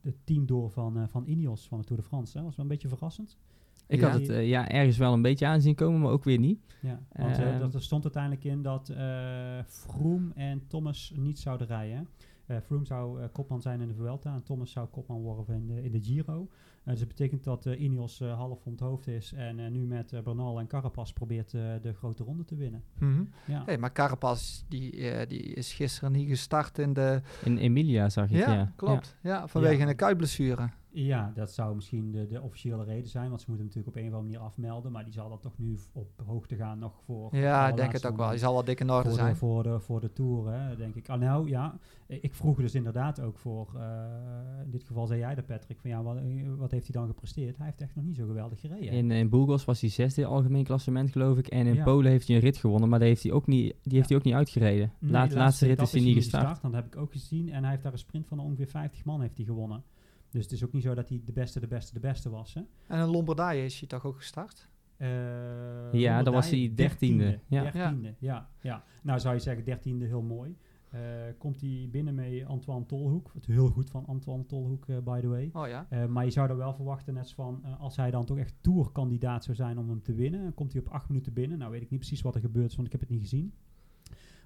de team door van, van Ineos van de Tour de France. Dat was wel een beetje verrassend. Ik ja. had het uh, ja, ergens wel een beetje aanzien komen, maar ook weer niet. Ja, want uh, dat, er stond uiteindelijk in dat uh, Froome en Thomas niet zouden rijden. Uh, Froome zou uh, kopman zijn in de Vuelta en Thomas zou kopman worden in de, in de Giro. Uh, dus dat betekent dat uh, Ineos half om het hoofd is en nu met Bernal en Carapaz probeert de grote ronde te winnen. Mm -hmm. ja. hey, maar Carapaz die, die is gisteren niet gestart in de... In Emilia zag je ja, ja. klopt. Ja, ja vanwege een kuitblessure. Ja, dat zou misschien de, de officiële reden zijn, want ze moeten natuurlijk op een of andere manier afmelden, maar die zal dan toch nu op hoogte gaan nog voor... Ja, ik denk het ook wel. Die zal wel dik in orde voor zijn. De, voor, de, voor de Tour, hè, denk ik. Ah, nou ja, ik vroeg dus inderdaad ook voor, uh, in dit geval zei jij dat Patrick, van ja, wat, wat, heeft hij dan gepresteerd? Hij heeft echt nog niet zo geweldig gereden. In, in Burgos was hij zesde algemeen klassement geloof ik, en in ja. Polen heeft hij een rit gewonnen, maar die heeft hij ook niet, die heeft ja. hij ook niet uitgereden. Nee, Laat, de laatste, laatste rit is hij niet gestart. gestart. Dat heb ik ook gezien en hij heeft daar een sprint van ongeveer 50 man heeft hij gewonnen. Dus het is ook niet zo dat hij de beste, de beste, de beste was. Hè? En in Lombardije is hij toch ook gestart? Uh, ja, dan was hij dertiende. Ja. dertiende. Ja. Ja, Nou zou je zeggen dertiende heel mooi. Uh, komt hij binnen met Antoine Tolhoek. Het heel goed van Antoine Tolhoek, uh, by the way. Oh ja. Uh, maar je zou er wel verwachten, net van als hij dan toch echt tourkandidaat zou zijn om hem te winnen. Dan komt hij op acht minuten binnen. Nou weet ik niet precies wat er gebeurt want ik heb het niet gezien.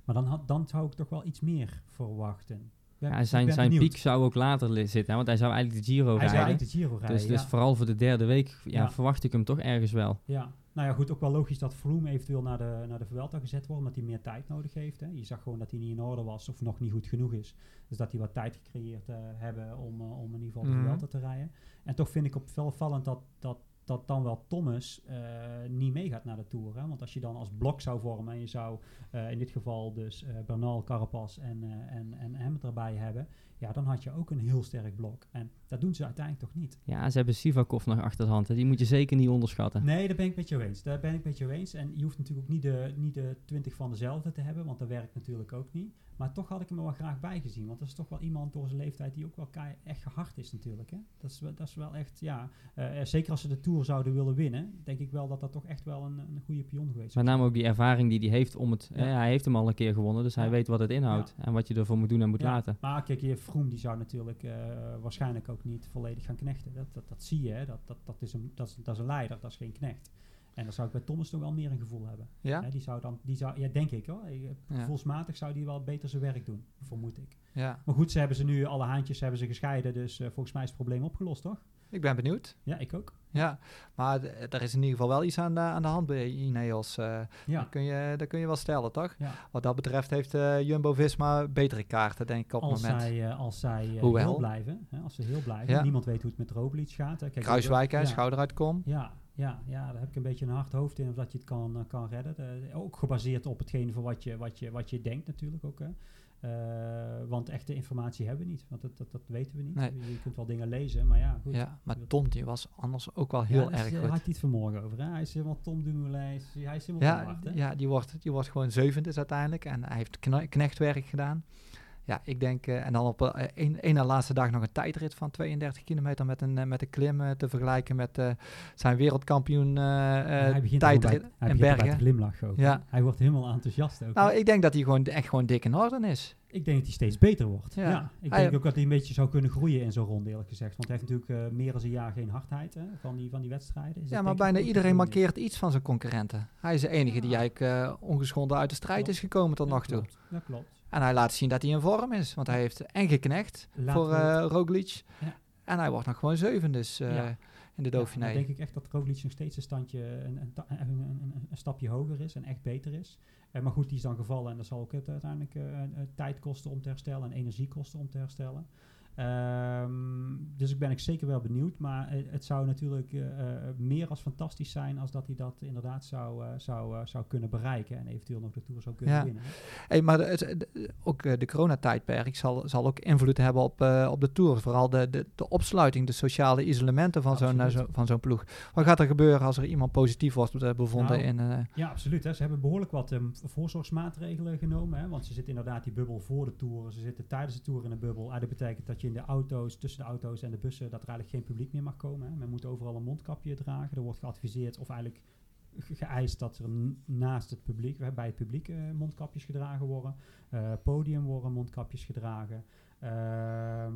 Maar dan, had, dan zou ik toch wel iets meer verwachten. Ben, ja, zijn zijn piek zou ook later zitten, hè? want hij zou eigenlijk de Giro hij rijden. Zou eigenlijk de Giro rijden dus, dus ja. vooral voor de derde week ja, Ja. verwacht ik hem toch ergens wel. Ja, nou ja, goed, ook wel logisch dat Froome eventueel naar de, naar de Vuelta gezet wordt, omdat hij meer tijd nodig heeft. Hè. Je zag gewoon dat hij niet in orde was of nog niet goed genoeg is. Dus dat hij wat tijd gecreëerd uh, hebben om, uh, om in ieder geval de Mhm. Vuelta te rijden. En toch vind ik op veel vallend dat, dat, dat dan wel Thomas uh, niet meegaat naar de Tour. Hè. Want als je dan als blok zou vormen en je zou uh, in dit geval dus uh, Bernal, Carapaz en, en, en hem erbij hebben, ja, dan had je ook een heel sterk blok. En dat doen ze uiteindelijk toch niet. Ja, ze hebben Sivakov nog achter de hand. Hè. Die moet je zeker niet onderschatten. Nee, daar ben ik met jou eens. Daar ben ik met jou eens. En je hoeft natuurlijk ook niet de, niet de 20 van dezelfde te hebben, want dat werkt natuurlijk ook niet. Maar toch had ik hem er wel graag bij gezien. Want dat is toch wel iemand door zijn leeftijd die ook wel echt gehard is natuurlijk. Hè? Dat, is, wel- dat is wel echt, ja. eh, eh, zeker als ze de Tour zouden willen winnen, denk ik wel dat dat toch echt wel een, een goede pion geweest Met is. name ook die ervaring die hij heeft om het... Ja. eh, hij heeft hem al een keer gewonnen, dus hij weet wat het inhoudt. En wat je ervoor moet doen en moet laten. Maar kijk, je Vroom die zou natuurlijk eh, waarschijnlijk ook niet volledig gaan knechten. Dat, dat, dat zie je, hè. Dat, dat, dat, is een, dat, is, dat is een leider, dat is geen knecht. En dan zou ik bij Thomas toch wel meer een gevoel hebben. Ja? Hè, die zou dan, die zou, ja, denk ik hoor. Eh. Gevoelsmatig zou die wel beter zijn werk doen, vermoed ik. Ja. Maar goed, ze hebben ze nu, alle haantjes hebben ze gescheiden, dus eh, volgens mij is het probleem opgelost, toch? Ik ben benieuwd. Ja, ik ook. Ja, maar er is in ieder geval wel iets aan de, aan de hand bij Ineos. eh Ja. dat, kun je, dat kun je wel stellen, toch? ja. Wat dat betreft heeft eh, Jumbo-Visma betere kaarten, denk ik, op het Als moment. zij, eh, als zij heel blijven, hè, als ze heel blijven, Ja. niemand weet hoe het met Roglic gaat. Hè. Kijk, Kruiswijk, hè, schouder uitkom. Ja, ja, ja, daar heb ik een beetje een hard hoofd in of dat je het kan, kan redden. Ook gebaseerd op hetgene van wat je, wat je, wat je denkt natuurlijk ook. Hè. Eh, want echte informatie hebben we niet, want dat, dat, dat weten we niet. Nee. Je, kunt wel dingen lezen, maar ja, goed. Ja, maar Tom die was anders ook wel heel is, erg eh, goed. had hij het vanmorgen over. Hè? Hij is helemaal Tom Dumoulin, hij is- is helemaal Ja, ja die, wordt, die wordt gewoon zevende uiteindelijk. En hij heeft kne- knechtwerk gedaan. Ja, ik denk, eh, en dan op eh, één één na laatste dag nog een tijdrit van 32 kilometer met een, eh, met een klim te vergelijken met zijn wereldkampioen hij bij, tijdrit hij in bij te Bergen. glimlachen ook. Ja. Hij wordt helemaal enthousiast ook. Nou, ik denk dat hij gewoon echt gewoon dik in orde is. Ik denk dat hij steeds beter wordt. Ja. Ja. Ik Hij- denk ook dat hij een beetje zou kunnen groeien in zo'n ronde, eerlijk gezegd. Want hij heeft natuurlijk meer dan een jaar geen hardheid hè, van, die, van die wedstrijden. Dus Ja, maar bijna hij iedereen markeert iets van zijn concurrenten. Hij is de enige die eigenlijk ongeschonden uit de strijd Klopt. is gekomen tot nog toe. Dat klopt. En hij laat zien dat hij in vorm is. Want hij heeft en geknecht voor eh Roglic. Ja. En hij wordt nog gewoon zeven dus eh, Ja. in de Ja, Dauphiné. dan denk ik echt dat Roglic nog steeds een standje, een, een, een, stapje hoger is en echt beter is. Eh, maar goed, die is dan gevallen en dat zal ook het uiteindelijk tijd kosten om te herstellen en energie kosten om te herstellen. Ehm, dus ik ben ik zeker wel benieuwd, maar het zou natuurlijk eh, eh, meer als fantastisch zijn als dat hij dat inderdaad zou, eh, zou, zou kunnen bereiken en eventueel nog de Tour zou kunnen Ja. winnen. Hey, maar de- het- de- ook de coronatijdperk zal, zal ook invloed hebben op, op de Tour. Vooral de, de, de opsluiting, de sociale isolementen van zo'n zo, van zo'n ploeg. Wat gaat er gebeuren als er iemand positief wordt bevonden Nou, in... Ja, absoluut. Hè. Ze hebben behoorlijk wat ehm, voorzorgsmaatregelen genomen. Hè. Want ze zitten inderdaad die bubbel voor de tour. Ze zitten tijdens de tour in een bubbel. Ah, dat betekent dat je in de auto's, tussen de auto's en de bussen, dat er eigenlijk geen publiek meer mag komen. Hè. Men moet overal een mondkapje dragen. Er wordt geadviseerd of eigenlijk ge- geëist dat er naast het publiek, bij het publiek, eh, mondkapjes gedragen worden. Eh, podium worden mondkapjes gedragen. Ehm,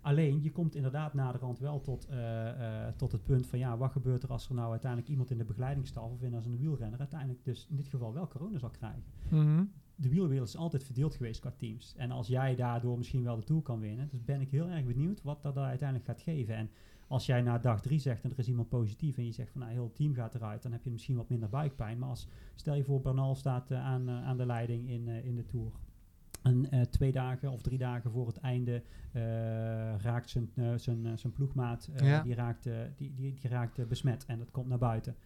Alleen, je komt inderdaad naderhand wel tot, eh, tot het punt van ja, wat gebeurt er als er nou uiteindelijk iemand in de begeleidingsstaf of in als een wielrenner uiteindelijk dus in dit geval wel corona zal krijgen. mhm. De wielerwereld is altijd verdeeld geweest qua teams. En als jij daardoor misschien wel de Tour kan winnen, dus ben ik heel erg benieuwd wat dat daar uiteindelijk gaat geven. En als jij na dag drie zegt en er is iemand positief en je zegt van nou heel het team gaat eruit, dan heb je misschien wat minder buikpijn. Maar als, stel je voor Bernal staat eh, aan, eh, aan de leiding in, eh, in de Tour. En eh, twee dagen of drie dagen voor het einde eh, raakt zijn, eh, zijn, eh, zijn ploegmaat, eh, Ja. die raakt, eh, die, die, die raakt eh, besmet en dat komt naar buiten.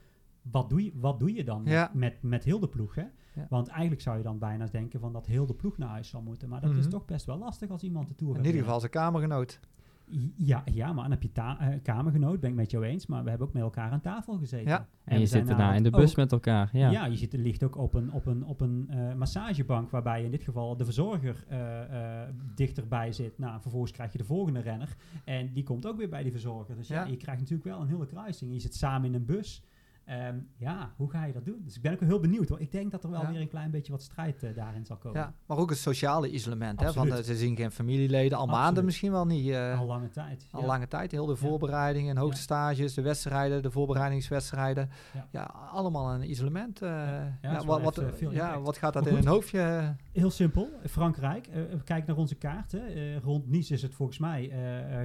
Wat doe je, wat doe je dan met- Ja. met, met heel de ploeg? Hè? Ja. Want eigenlijk zou je dan bijna denken van dat heel de ploeg naar huis zal moeten. Maar dat is Mhm. toch best wel lastig als iemand de Tour In ieder geval zijn kamergenoot. Ja, ja, maar dan heb je ta- eh, kamergenoot, ben ik met jou eens. Maar we hebben ook met elkaar aan tafel gezeten. Ja. En, we je zit daarna in de bus ook- met elkaar. Ja. Ja, je zit, ligt ook op een, op een, op een eh, massagebank waarbij in dit geval de verzorger eh, eh, dichterbij zit. Nou, vervolgens krijg je de volgende renner en die komt ook weer bij die verzorger. Dus ja, Ja. je krijgt natuurlijk wel een hele kruising. Je zit samen in een bus. Ehm, ja, hoe ga je dat doen? Dus ik ben ook heel benieuwd hoor. Ik denk dat er wel Ja. weer een klein beetje wat strijd eh, daarin zal komen. Ja, maar ook het sociale isolement. Hè, van, eh, ze zien geen familieleden, al maanden misschien wel niet. eh, Al lange tijd. al ja. lange tijd. Heel de voorbereidingen, hoogste stages, de wedstrijden, de voorbereidingswedstrijden. Ja. Allemaal een isolement. wat, wat, ja, wat gaat dat in hun hoofdje? Heel simpel. Frankrijk. kijk naar onze kaart. Hè. Eh, rond Nice is het volgens mij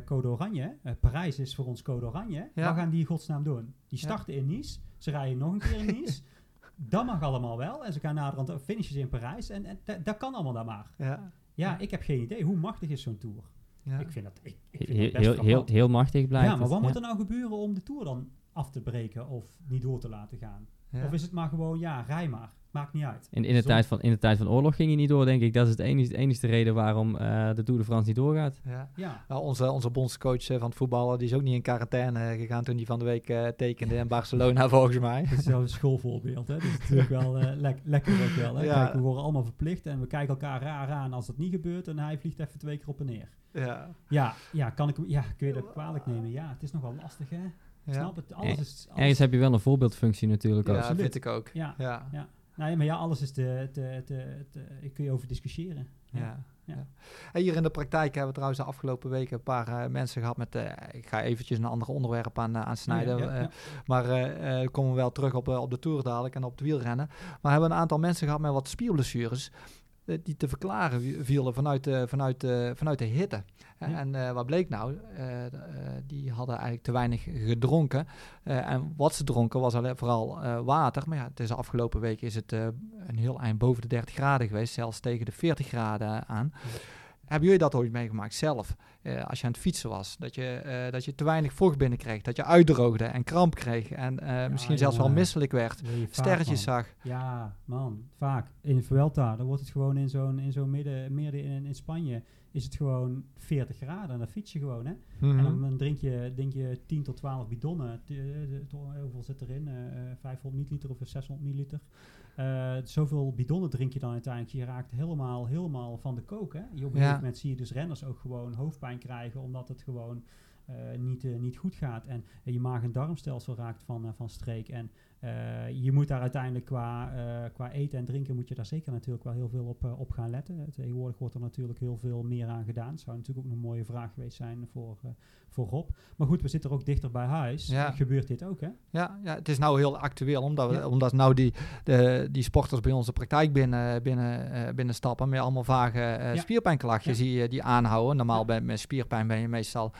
code oranje. Parijs is voor ons code oranje. Wat gaan die godsnaam doen? Die Ja. starten in Nice. Ze rijden nog een keer in Nice. dat mag allemaal wel. En ze gaan naderhand finishes in Parijs. En, en da- dat kan allemaal dan maar. Ja, Ja, ik heb geen idee. Hoe machtig is zo'n Tour? ja. Ik vind dat, ik, ik vind Heel, dat best heel, heel, heel machtig blijft Ja, maar het. wat Ja. moet er nou gebeuren om de Tour dan af te breken of niet door te laten gaan? ja. Of is het maar gewoon, ja, rij maar. Maakt niet uit. In, in, de tijd van, in de tijd van oorlog ging hij niet door, denk ik. Dat is het enige, enige reden waarom uh, de Tour de France niet doorgaat. Ja. ja. Nou, onze, onze bondscoach van het voetballen die is ook niet in quarantaine gegaan toen hij van de week uh, tekende in Barcelona, volgens mij. Dat is wel een schoolvoorbeeld. Hè? Dat is natuurlijk wel uh, le lekker ook wel. Hè? Ja. Kijk, we worden allemaal verplicht en we kijken elkaar raar aan als dat niet gebeurt. En hij vliegt even twee keer op en neer. Ja, ja, ja, kan ik, ja kun je dat kwalijk nemen? Ja, het is nogal lastig, hè? Ja. Snap het? Alles is, alles Ergens heb je wel een voorbeeldfunctie natuurlijk ook. Ja, vind ik ook. Ja, ja. Nee, maar ja, alles is te, te, te, te kun je over discussiëren. Ja. ja. En hier in de praktijk hebben we trouwens de afgelopen weken een paar uh, mensen gehad met... Uh, ik ga eventjes een ander onderwerp aan, uh, aan snijden. Ja, maar komen we wel terug op, op de Tour dadelijk en op het wielrennen. Maar hebben een aantal mensen gehad met wat spierblessures... Eh, die te verklaren vielen vanuit de, vanuit vanuit de hitte. En uh, wat bleek nou? Uh, die hadden eigenlijk te weinig gedronken. en wat ze dronken was alleen, vooral water. Maar ja, het is de afgelopen week is het een heel eind boven de 30 graden geweest. Zelfs tegen de 40 graden aan. Hebben jullie dat ooit meegemaakt zelf? Uh, als je aan het fietsen was, dat je, uh, dat je te weinig vocht binnenkreeg, dat je uitdroogde en kramp kreeg en uh, ja, misschien zelfs wel misselijk werd, sterretjes zag. Ja, man, vaak. In de Vuelta, dan wordt het gewoon in zo'n in zo'n midden, midden in, in Spanje, is het gewoon 40 graden en dan fiets je gewoon, hè. Mm -hmm. En dan, dan, drink, je, drink je 10 tot 12 bidonnen, hoeveel zit erin? 500 milliliter of 600 milliliter. Uh, zoveel bidonnen drink je dan uiteindelijk. Je raakt helemaal, helemaal van de kook. Hè? op een gegeven moment zie je dus renners ook gewoon hoofdpijn krijgen, omdat het gewoon uh, niet, uh, niet goed gaat. En je maag- en darmstelsel raakt van, van streek. En uh, je moet daar uiteindelijk qua, uh, qua eten en drinken moet je daar zeker natuurlijk wel heel veel op, uh, op gaan letten. Tegenwoordig wordt er natuurlijk heel veel meer aan gedaan. Zou natuurlijk ook een mooie vraag geweest zijn voor, voor Rob. Maar goed, we zitten ook dichter bij huis. Ja. Gebeurt dit ook, hè? Ja, ja, het is nou heel actueel, omdat, we, ja. omdat nou die, de, die sporters bij onze praktijk binnen, binnen, binnenstappen met allemaal vage ja. spierpijnklachtjes die, die aanhouden. Normaal bij, met spierpijn ben je meestal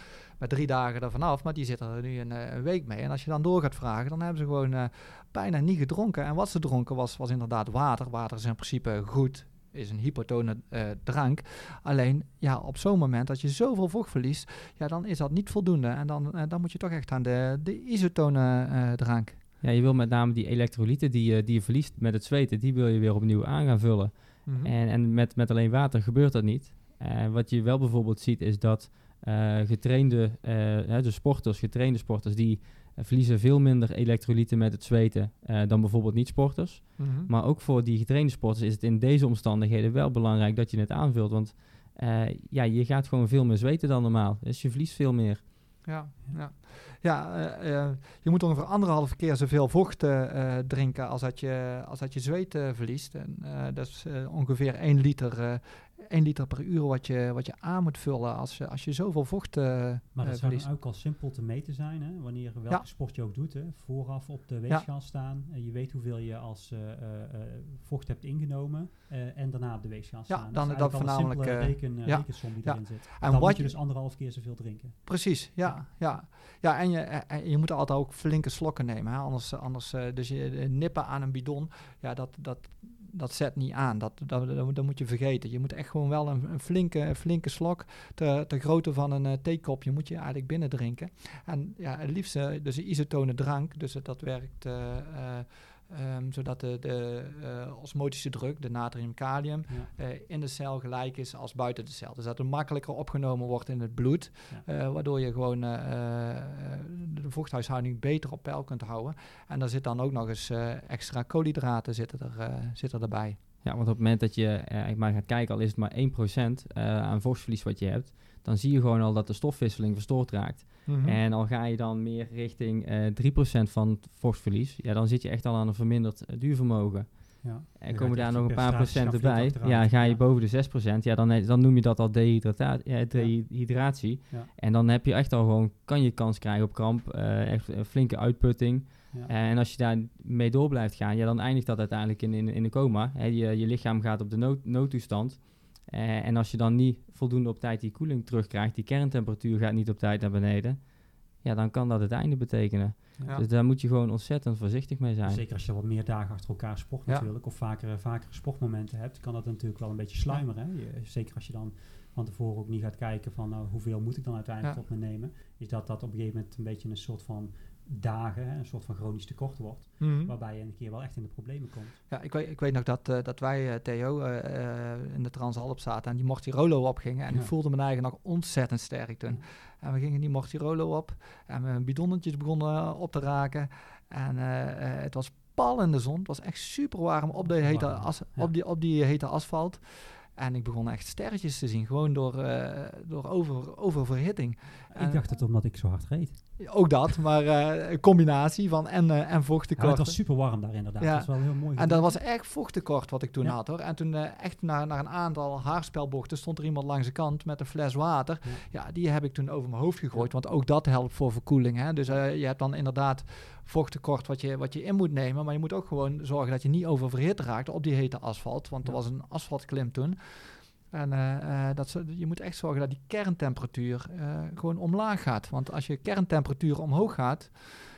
drie dagen ervan af, maar die zitten er nu een, een, week mee. En als je dan door gaat vragen, dan hebben ze gewoon uh, bijna niet gedronken. En wat ze dronken was, was inderdaad water. Water is in principe goed, is een hypotone uh, drank. Alleen, ja, op zo'n moment dat je zoveel vocht verliest, ja, dan is dat niet voldoende. En dan, uh, dan moet je toch echt aan de, de isotone uh, drank. Ja, je wil met name die elektrolyten die, je die je verliest met het zweten, die wil je weer opnieuw aan gaan vullen. Mm -hmm. En, en met, met alleen water gebeurt dat niet. wat je wel bijvoorbeeld ziet is dat getrainde, de sporters, getrainde sporters, die verliezen veel minder elektrolyten met het zweten uh, dan bijvoorbeeld niet-sporters. Mm -hmm. Maar ook voor die getrainde sporters is het in deze omstandigheden wel belangrijk dat je het aanvult. Want ja, je gaat gewoon veel meer zweten dan normaal. Dus je verliest veel meer. Ja, ja. ja uh, je moet ongeveer anderhalve keer zoveel vocht drinken als dat je, als dat je zweet verliest. En, dat is ongeveer 1 liter 1 liter per uur wat je, wat je aan moet vullen als je, als je zoveel vocht uh, Maar dat uh, zou dan ook al simpel te meten zijn, hè? wanneer welke ja. sport je ook doet. Hè? Vooraf op de weegschaal ja. staan. Uh, je weet hoeveel je als vocht hebt ingenomen. en daarna op de weegschaal staan. Ja, dan dat, dat voornamelijk... Een reken, ja. rekensom die erin zit. En dan moet je dus anderhalf keer zoveel drinken. Precies, ja. ja. ja. en, je, en je moet altijd ook flinke slokken nemen. Hè? Anders, anders dus je nippen aan een bidon, ja, dat, dat, dat zet niet aan. Dat, dat, dat, moet je vergeten. Je moet echt gewoon wel een, een flinke, flinke slok, ter, ter grootte van een uh, theekopje, moet je eigenlijk binnen drinken. En ja, het liefste, dus een isotone drank, dus dat werkt... Uh, uh, Um, zodat de, de uh, osmotische druk, de natrium-kalium, ja. uh, in de cel gelijk is als buiten de cel. Dus dat het makkelijker opgenomen wordt in het bloed, ja. uh, waardoor je gewoon de vochthuishouding beter op peil kunt houden. En daar zit dan ook nog eens extra koolhydraten zitten, er, zitten erbij. Ja, want op het moment dat je uh, maar gaat kijken, al is het maar 1% uh, aan vochtverlies wat je hebt, dan zie je gewoon al dat de stofwisseling verstoord raakt. Mm -hmm. En al ga je dan meer richting uh, 3% van het vochtverlies, ja, dan zit je echt al aan een verminderd duurvermogen. Ja, en komen daar nog een paar procent erbij, ja, ga je ja. boven de 6%, ja, dan, dan noem je dat al dehydrata ja, dehydratie. Ja. En dan heb je echt al gewoon, kan je kans krijgen op kramp, echt een flinke uitputting. Ja. En als je daar mee door blijft gaan, ja, dan eindigt dat uiteindelijk in, in, in de coma. Je, je lichaam gaat op de nood, noodtoestand. Uh, en als je dan niet voldoende op tijd die koeling terugkrijgt, die kerntemperatuur gaat niet op tijd naar beneden, ja, dan kan dat het einde betekenen. Ja. Dus daar moet je gewoon ontzettend voorzichtig mee zijn. Zeker als je wat meer dagen achter elkaar sport natuurlijk, of vaker, vaker sportmomenten hebt, kan dat natuurlijk wel een beetje sluimeren. Je, zeker als je dan van tevoren ook niet gaat kijken van nou, hoeveel moet ik dan uiteindelijk tot me nemen, is dat dat op een gegeven moment een beetje een soort van dagen een soort van chronisch tekort wordt. Mhm. Waarbij je een keer wel echt in de problemen komt. Ja, ik weet, ik weet nog dat, eh, dat wij, eh, Theo, eh, in de Transalp zaten en die Mortirolo opgingen. En Ja. ik voelde me eigen nog ontzettend sterk toen. En we gingen die Mortirolo op en mijn bidonnetjes begonnen op te raken. En eh, eh, het was pal in de zon. Het was echt super warm op, de hete, Warm, as, ja. op, die, op die hete asfalt. En ik begon echt sterretjes te zien, gewoon door, eh, door over, oververhitting. Ik dacht het omdat ik zo hard reed. Ook dat, maar eh, een combinatie van en, eh, en Ja, vochttekort. het was super warm daar inderdaad. Ja. Dat is wel heel mooi. En dat was echt vochttekort wat ik toen Ja. had hoor. En toen eh, echt na, na een aantal haarspelbochten stond er iemand langs de kant met een fles water. Ja. Ja, die heb ik toen over mijn hoofd gegooid. Want ook dat helpt voor verkoeling. Hè? Dus je hebt dan inderdaad vochttekort wat je, wat je in moet nemen. Maar je moet ook gewoon zorgen dat je niet oververhit raakt op die hete asfalt. Want er Ja. was een asfaltklim toen. En eh, eh, dat, je moet echt zorgen dat die kerntemperatuur eh, gewoon omlaag gaat. Want als je kerntemperatuur omhoog gaat,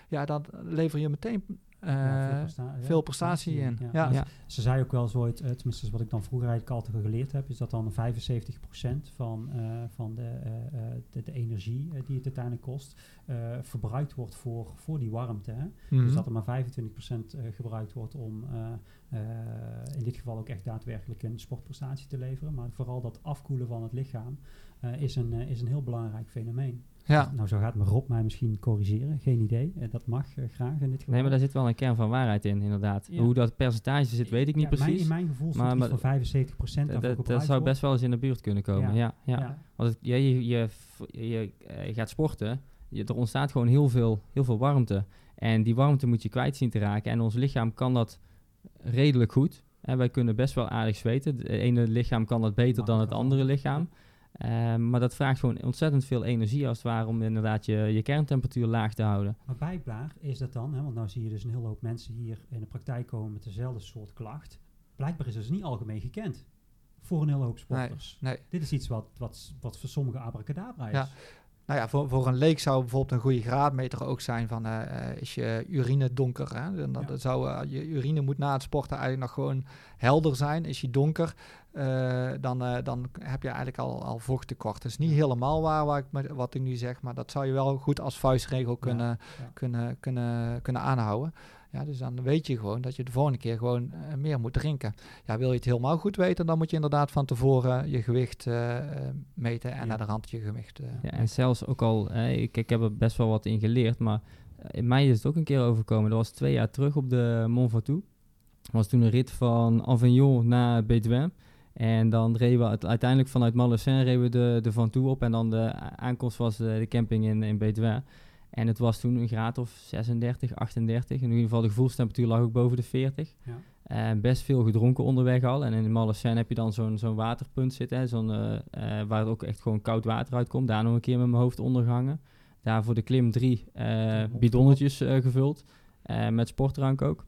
ja, dan lever je meteen Ja, veel, presta- ja, veel prestatie in. Ja. Ja. Ja. Ze zei ook wel zo, het, eh, tenminste wat ik dan vroeger eigenlijk altijd geleerd heb, is dat dan 75% van, eh, van de, eh, eh, de, de energie eh, die het uiteindelijk kost, eh, verbruikt wordt voor, voor die warmte. Hè? Mhm. Dus dat er maar 25% eh, gebruikt wordt om eh, eh, in dit geval ook echt daadwerkelijk een sportprestatie te leveren. Maar vooral dat afkoelen van het lichaam eh, is, een, eh, is een heel belangrijk fenomeen. Ja. Nou, zo gaat me Rob mij misschien corrigeren. Geen idee. Eh, dat mag eh, graag in dit geval. Nee, maar daar zit wel een kern van waarheid in, inderdaad. Ja. Hoe dat percentage zit, weet ik niet Ja, mijn- precies. in mijn gevoel Maar- iets maar- van 75% Dat- dat, zou best wel eens in de buurt kunnen komen, ja. ja, Ja. Want het, ja, je, je, je, je, eh, gaat sporten, je, er ontstaat gewoon heel veel, heel veel warmte. En die warmte moet je kwijt zien te raken. En ons lichaam kan dat redelijk goed. En wij kunnen best wel aardig zweten. Het ene lichaam kan dat beter dan het andere lichaam. Eh, maar dat vraagt gewoon ontzettend veel energie als het ware om inderdaad je, je kerntemperatuur laag te houden. Maar blijkbaar is dat dan, hè, want nou zie je dus een hele hoop mensen hier in de praktijk komen met dezelfde soort klacht. Blijkbaar is dat dus niet algemeen gekend voor een hele hoop sporters. Nee. Dit is iets wat, wat, wat voor sommigen abracadabra is. Ja. Nou ja, voor, voor een leek zou bijvoorbeeld een goede graadmeter ook zijn van eh, eh, is je urine donker. Hè? Ja. dat zou, eh, je urine moet na het sporten eigenlijk nog gewoon helder zijn. Is die donker, dan, dan heb je eigenlijk al, al vochttekort. Dat is niet helemaal waar, waar ik, wat ik nu zeg, maar dat zou je wel goed als vuistregel kunnen, ja. kunnen, kunnen, kunnen aanhouden. Ja, dus dan weet je gewoon dat je de volgende keer gewoon eh, meer moet drinken. Ja, wil je het helemaal goed weten, dan moet je inderdaad van tevoren je gewicht eh, eh, meten en Ja. naar de rand je gewicht. Ja, en zelfs ook al, eh, ik, ik heb er best wel wat in geleerd, maar in mij is het ook een keer overkomen. Dat was twee jaar terug op de Mont Ventoux. Dat was toen een rit van Avignon naar Béthune. En dan reden we het, uiteindelijk vanuit Malocin reden we de, de Ventoux op. En dan de aankomst was de, de camping in, in Béthune. En het was toen een graad of 36, 38. In ieder geval de gevoelstemperatuur lag ook boven de 40. Ja. En best veel gedronken onderweg al. En in Malocin heb je dan zo'n zo'n waterpunt zitten, hè, zo'n, eh, eh, waar ook echt gewoon koud water uitkomt. Daar nog een keer met mijn hoofd ondergehangen. Daar voor de klim drie eh, bidonnetjes eh, gevuld. eh, met sportdrank ook.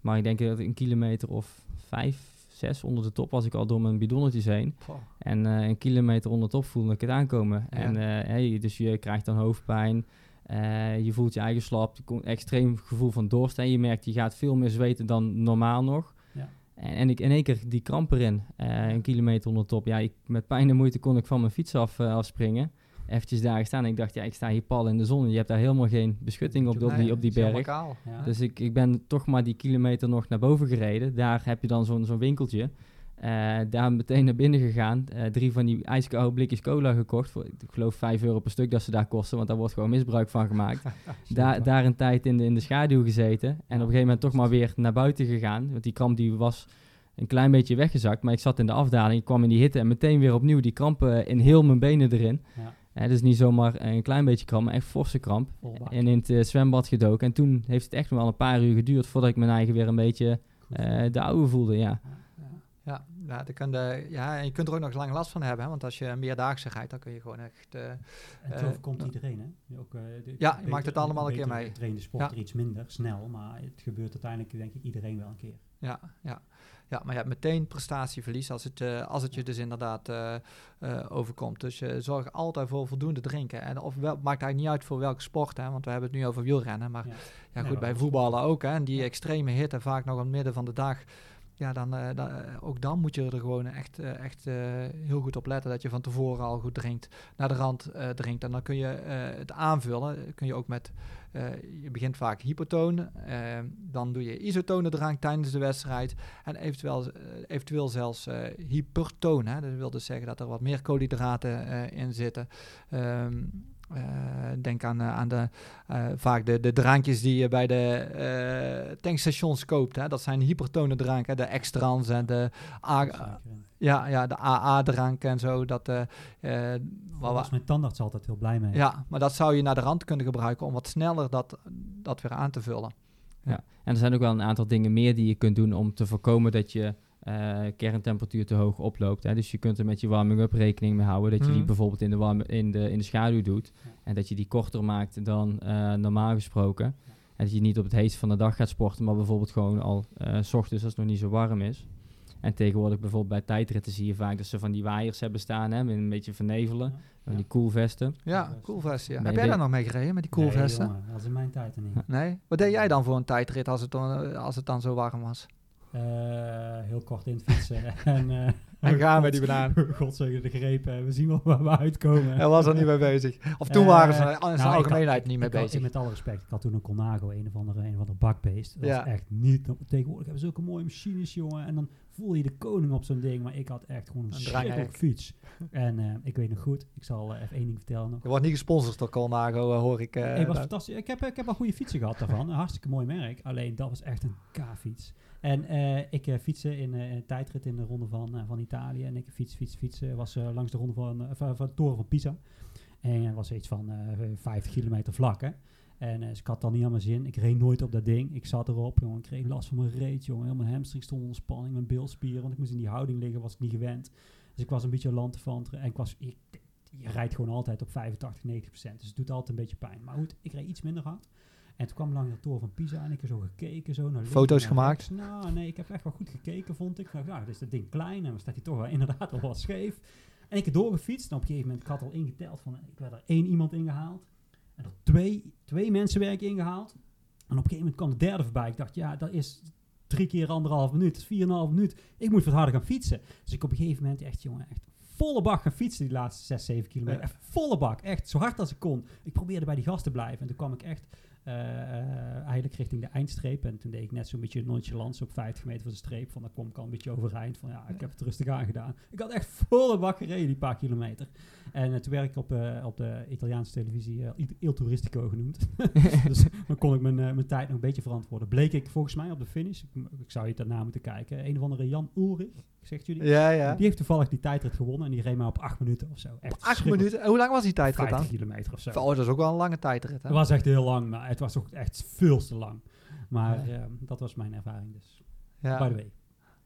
Maar ik denk dat een kilometer of vijf, zes onder de top was ik al door mijn bidonnetjes heen. En eh, een kilometer onder de top voelde ik het aankomen. Ja. En eh, hey, dus je krijgt dan hoofdpijn. Eh, je voelt je eigen slap. je komt Extreem gevoel van dorst. En je merkt, je gaat veel meer zweten dan normaal nog. Ja. En, en ik in één keer die kramp erin. eh, een kilometer onder de top. Ja, ik, met pijn en moeite kon ik van mijn fiets af, eh, afspringen. Eventjes daar gestaan. En ik dacht, ja, ik sta hier pal in de zon. Je hebt daar helemaal geen beschutting op, op, Nee, die, op die berg. kaal. Ja. Dus ik, ik ben toch maar die kilometer nog naar boven gereden. Daar heb je dan zo'n zo'n winkeltje. Eh, daar meteen naar binnen gegaan. Eh, drie van die ijskoude blikjes cola gekocht. Voor, ik geloof 5 euro per stuk dat ze daar kosten. Want daar wordt gewoon misbruik van gemaakt. daar, daar een tijd in de, in de schaduw gezeten. En op een gegeven moment toch maar weer naar buiten gegaan. Want die kramp die was een klein beetje weggezakt. Maar ik zat in de afdaling. Ik kwam in die hitte. En meteen weer opnieuw die krampen in heel mijn benen erin. Ja. Eh, dus niet zomaar een klein beetje kramp, maar echt forse kramp. En in het eh, zwembad gedoken. En toen heeft het echt nog wel een paar uur geduurd voordat ik mijn eigen weer een beetje eh, de oude voelde. Ja. Ja, ja, je, ja, en je kunt er ook nog lang last van hebben. Hè? Want als je een meerdaagse rijdt, dan kun je gewoon echt... eh, En het eh, overkomt ja. iedereen, hè? Ook, eh, de- Ja, je maakt het allemaal een keer mee. getrainde sporter iets minder snel, maar het gebeurt uiteindelijk denk ik iedereen wel een keer. ja, ja. ja, maar je hebt meteen prestatieverlies als het, eh, als het je dus inderdaad eh, eh, overkomt. Dus eh, zorg altijd voor voldoende drinken. En of wel, maakt eigenlijk niet uit voor welke sport, hè? want we hebben het nu over wielrennen. Maar Ja. ja, Ja, goed, bij voetballen ook. Hè? En die Ja. extreme hitte, vaak nog in het midden van de dag. Ja, dan, eh, dan, eh, ook dan moet je er gewoon echt, eh, echt heel goed op letten dat je van tevoren al goed drinkt, naar de rand drinkt. En dan kun je het aanvullen, kun je ook met, je begint vaak hypotoon, dan doe je isotone drank tijdens de wedstrijd en eventueel, eventueel zelfs hypertoon. Dat wil dus zeggen dat er wat meer koolhydraten in zitten. Ehm, eh, denk aan, eh, aan de, eh, vaak de, de drankjes die je bij de eh, tankstations koopt. Hè. Dat zijn hypertone dranken, de extrans en de, A- ja, ja, de AA-drank en zo. Dat, was mijn tandarts altijd heel blij mee. ja, maar dat zou je naar de rand kunnen gebruiken om wat sneller dat, dat weer aan te vullen. En er zijn ook wel een aantal dingen meer die je kunt doen om te voorkomen dat je eh, kerntemperatuur te hoog oploopt. Hè. Dus je kunt er met je warming-up rekening mee houden. Dat je die Mhm. bijvoorbeeld in de, in, de, in de schaduw doet. Ja. En dat je die korter maakt dan eh, normaal gesproken. En dat je niet op het heetst van de dag gaat sporten, maar bijvoorbeeld gewoon al eh, s ochtends als het nog niet zo warm is. En tegenwoordig bijvoorbeeld bij tijdritten zie je vaak dat ze van die waaiers hebben staan, hè, met een beetje vernevelen. Ja. Van die koelvesten. Ja. Nee, Heb jij daar nog mee gereden met die coolvesten? Nee, jongen, dat is in mijn tijd er niet. Nee? Wat deed jij dan voor een tijdrit als het, dan, als het dan zo warm was? Eh, heel kort in fietsen. en, eh, En gaan we die God- banaan. Godzijdank de grepen. We zien wel waar we uitkomen. Hij was er niet mee bezig. Of toen Eh, waren ze in nou, zijn ik algemeenheid had- niet mee had- bezig. Met alle respect, ik had toen een Colnago, een of andere, een of andere bakbeest. Dat Ja. was echt niet... Tegenwoordig hebben ze zulke mooie machines, jongen. En dan voel je de koning op zo'n ding. Maar ik had echt gewoon een, Een fiets. En eh, ik weet nog goed, ik zal eh, even één ding vertellen nog. Je wordt niet gesponsord door Colnago, eh, hoor ik. eh, Het was fantastisch. Ik heb, ik heb al goede fietsen gehad daarvan. Een hartstikke mooi merk. Alleen dat was echt een K-fiets. En eh, ik uh, fietsen in eh, een tijdrit in de ronde van, eh, van Italië. En ik fiets, fiets, fietsen. Was eh, langs de ronde van, eh, van, de toren van Pisa. En het was iets van eh 50 kilometer vlak, hè. En eh, dus ik had dan niet aan mijn zin. Ik reed nooit op dat ding. Ik zat erop, jongen. Ik kreeg last van mijn reet, jongen. Heel mijn hamstring stond onder spanning, mijn bilspieren. Want ik moest in die houding liggen, was ik niet gewend. Dus ik was een beetje land te. En ik was... Ik, je rijdt gewoon altijd op 85, 90 procent. Dus het doet altijd een beetje pijn. Maar goed, ik reed iets minder hard. En toen kwam ik langs de toren van Pisa en ik heb zo gekeken, zo naar Foto's naar gemaakt? rechts. Nou, nee, ik heb echt wel goed gekeken, vond ik. Nou, ja, dus dat ding klein en dan staat hij toch wel inderdaad wel wat scheef. En ik heb doorgefietst en op een gegeven moment, ik had al ingeteld van, ik werd er één iemand ingehaald. En er twee, twee mensen werden ingehaald. En op een gegeven moment kwam de derde voorbij. Ik dacht, ja, dat is drie keer anderhalf minuut, is vier en een half minuut. Ik moet wat harder gaan fietsen. Dus ik op een gegeven moment echt, jongen, echt volle bak gaan fietsen die laatste 6, 7 kilometer. Ja. Echt volle bak, echt zo hard als ik kon. Ik probeerde bij die gast te blijven. En toen kwam ik echt eigenlijk richting de eindstreep. En toen deed ik net zo'n beetje nonchalant, zo op 50 meter van de streep. Van, dan kwam ik al een beetje overeind. Van ja, ik heb het rustig aangedaan. Ik had echt volle bak gereden, die paar kilometer. En eh, toen werd ik op, eh, op de Italiaanse televisie eh, Il- Turistico genoemd. dus dan kon ik mijn, eh, mijn tijd nog een beetje verantwoorden. Bleek ik volgens mij op de finish, ik, ik zou je daarna moeten kijken, een of andere Jan Ulrich, zegt jullie? Ja, ja. Die heeft toevallig die tijdrit gewonnen en die reed maar op acht minuten of zo. Echt Acht minuten. Hoe lang was die tijdrit 50 dan? kilometer of zo. Oh, dat is ook wel een lange tijdrit, hè? Het was echt heel lang, maar het was ook echt veel te lang. Maar Ja. ehm, dat was mijn ervaring dus. Ja, By the way.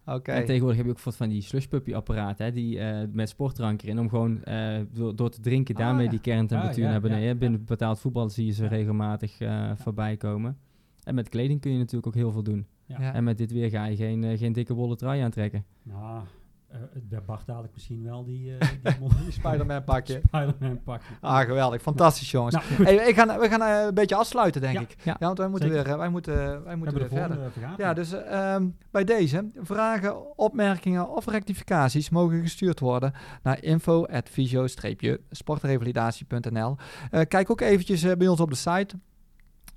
En tegenwoordig heb je ook van die slushpuppy apparaten, hè, die eh, met sportdrank erin, om gewoon eh, door, door te drinken Ah, daarmee ja. die kerntemperatuur Ah, ja, naar beneden. ja. Binnen betaald voetbal zie je ze Ja. regelmatig eh, voorbij komen. En met kleding kun je natuurlijk ook heel veel doen. Ja. En met dit weer ga je geen, eh, geen dikke wollen trui aantrekken. Nou, eh, het bij Bart dadelijk misschien wel die, eh die Spider-Man pakje. Spider-Man pakje. Ah, geweldig. Fantastisch, jongens. Nou. Hey, ik ga, we gaan eh, een beetje afsluiten, denk Ja. ik. Ja. Ja, want wij moeten Zeker. weer, eh, wij moeten, wij moeten weer verder. Ja, dus ehm, bij deze vragen, opmerkingen of rectificaties mogen gestuurd worden naar info@visio-sportrevalidatie.nl. Eh, kijk ook eventjes eh, bij ons op de site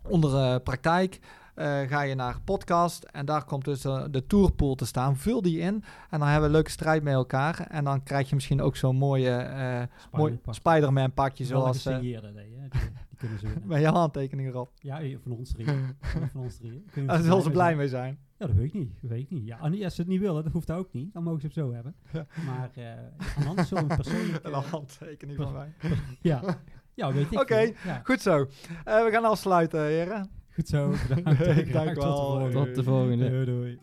onder eh, praktijk. Eh, ga je naar podcast en daar komt dus eh, de tourpool te staan. Vul die in en dan hebben we een leuke strijd met elkaar. En dan krijg je misschien ook zo'n mooie eh, mooi Spider-Man pakje Zoals die kunnen ze met jouw handtekening erop. Ja, van ons drieën. van ons drieën. Je Daar zullen ze blij mee zijn. Ja, dat weet ik niet. Dat weet ik niet. Ja, als ze het niet willen, dat hoeft ook niet. Dan mogen ze het zo hebben. Maar uh, anders zo'n persoonlijk... Een handtekening van mij. ja. ja, weet ik Oké. Ja, Goed zo. We gaan afsluiten, heren. Goed zo. Bedankt. Nee, dank tot de wel. volgende. Tot de volgende. Doei, doei.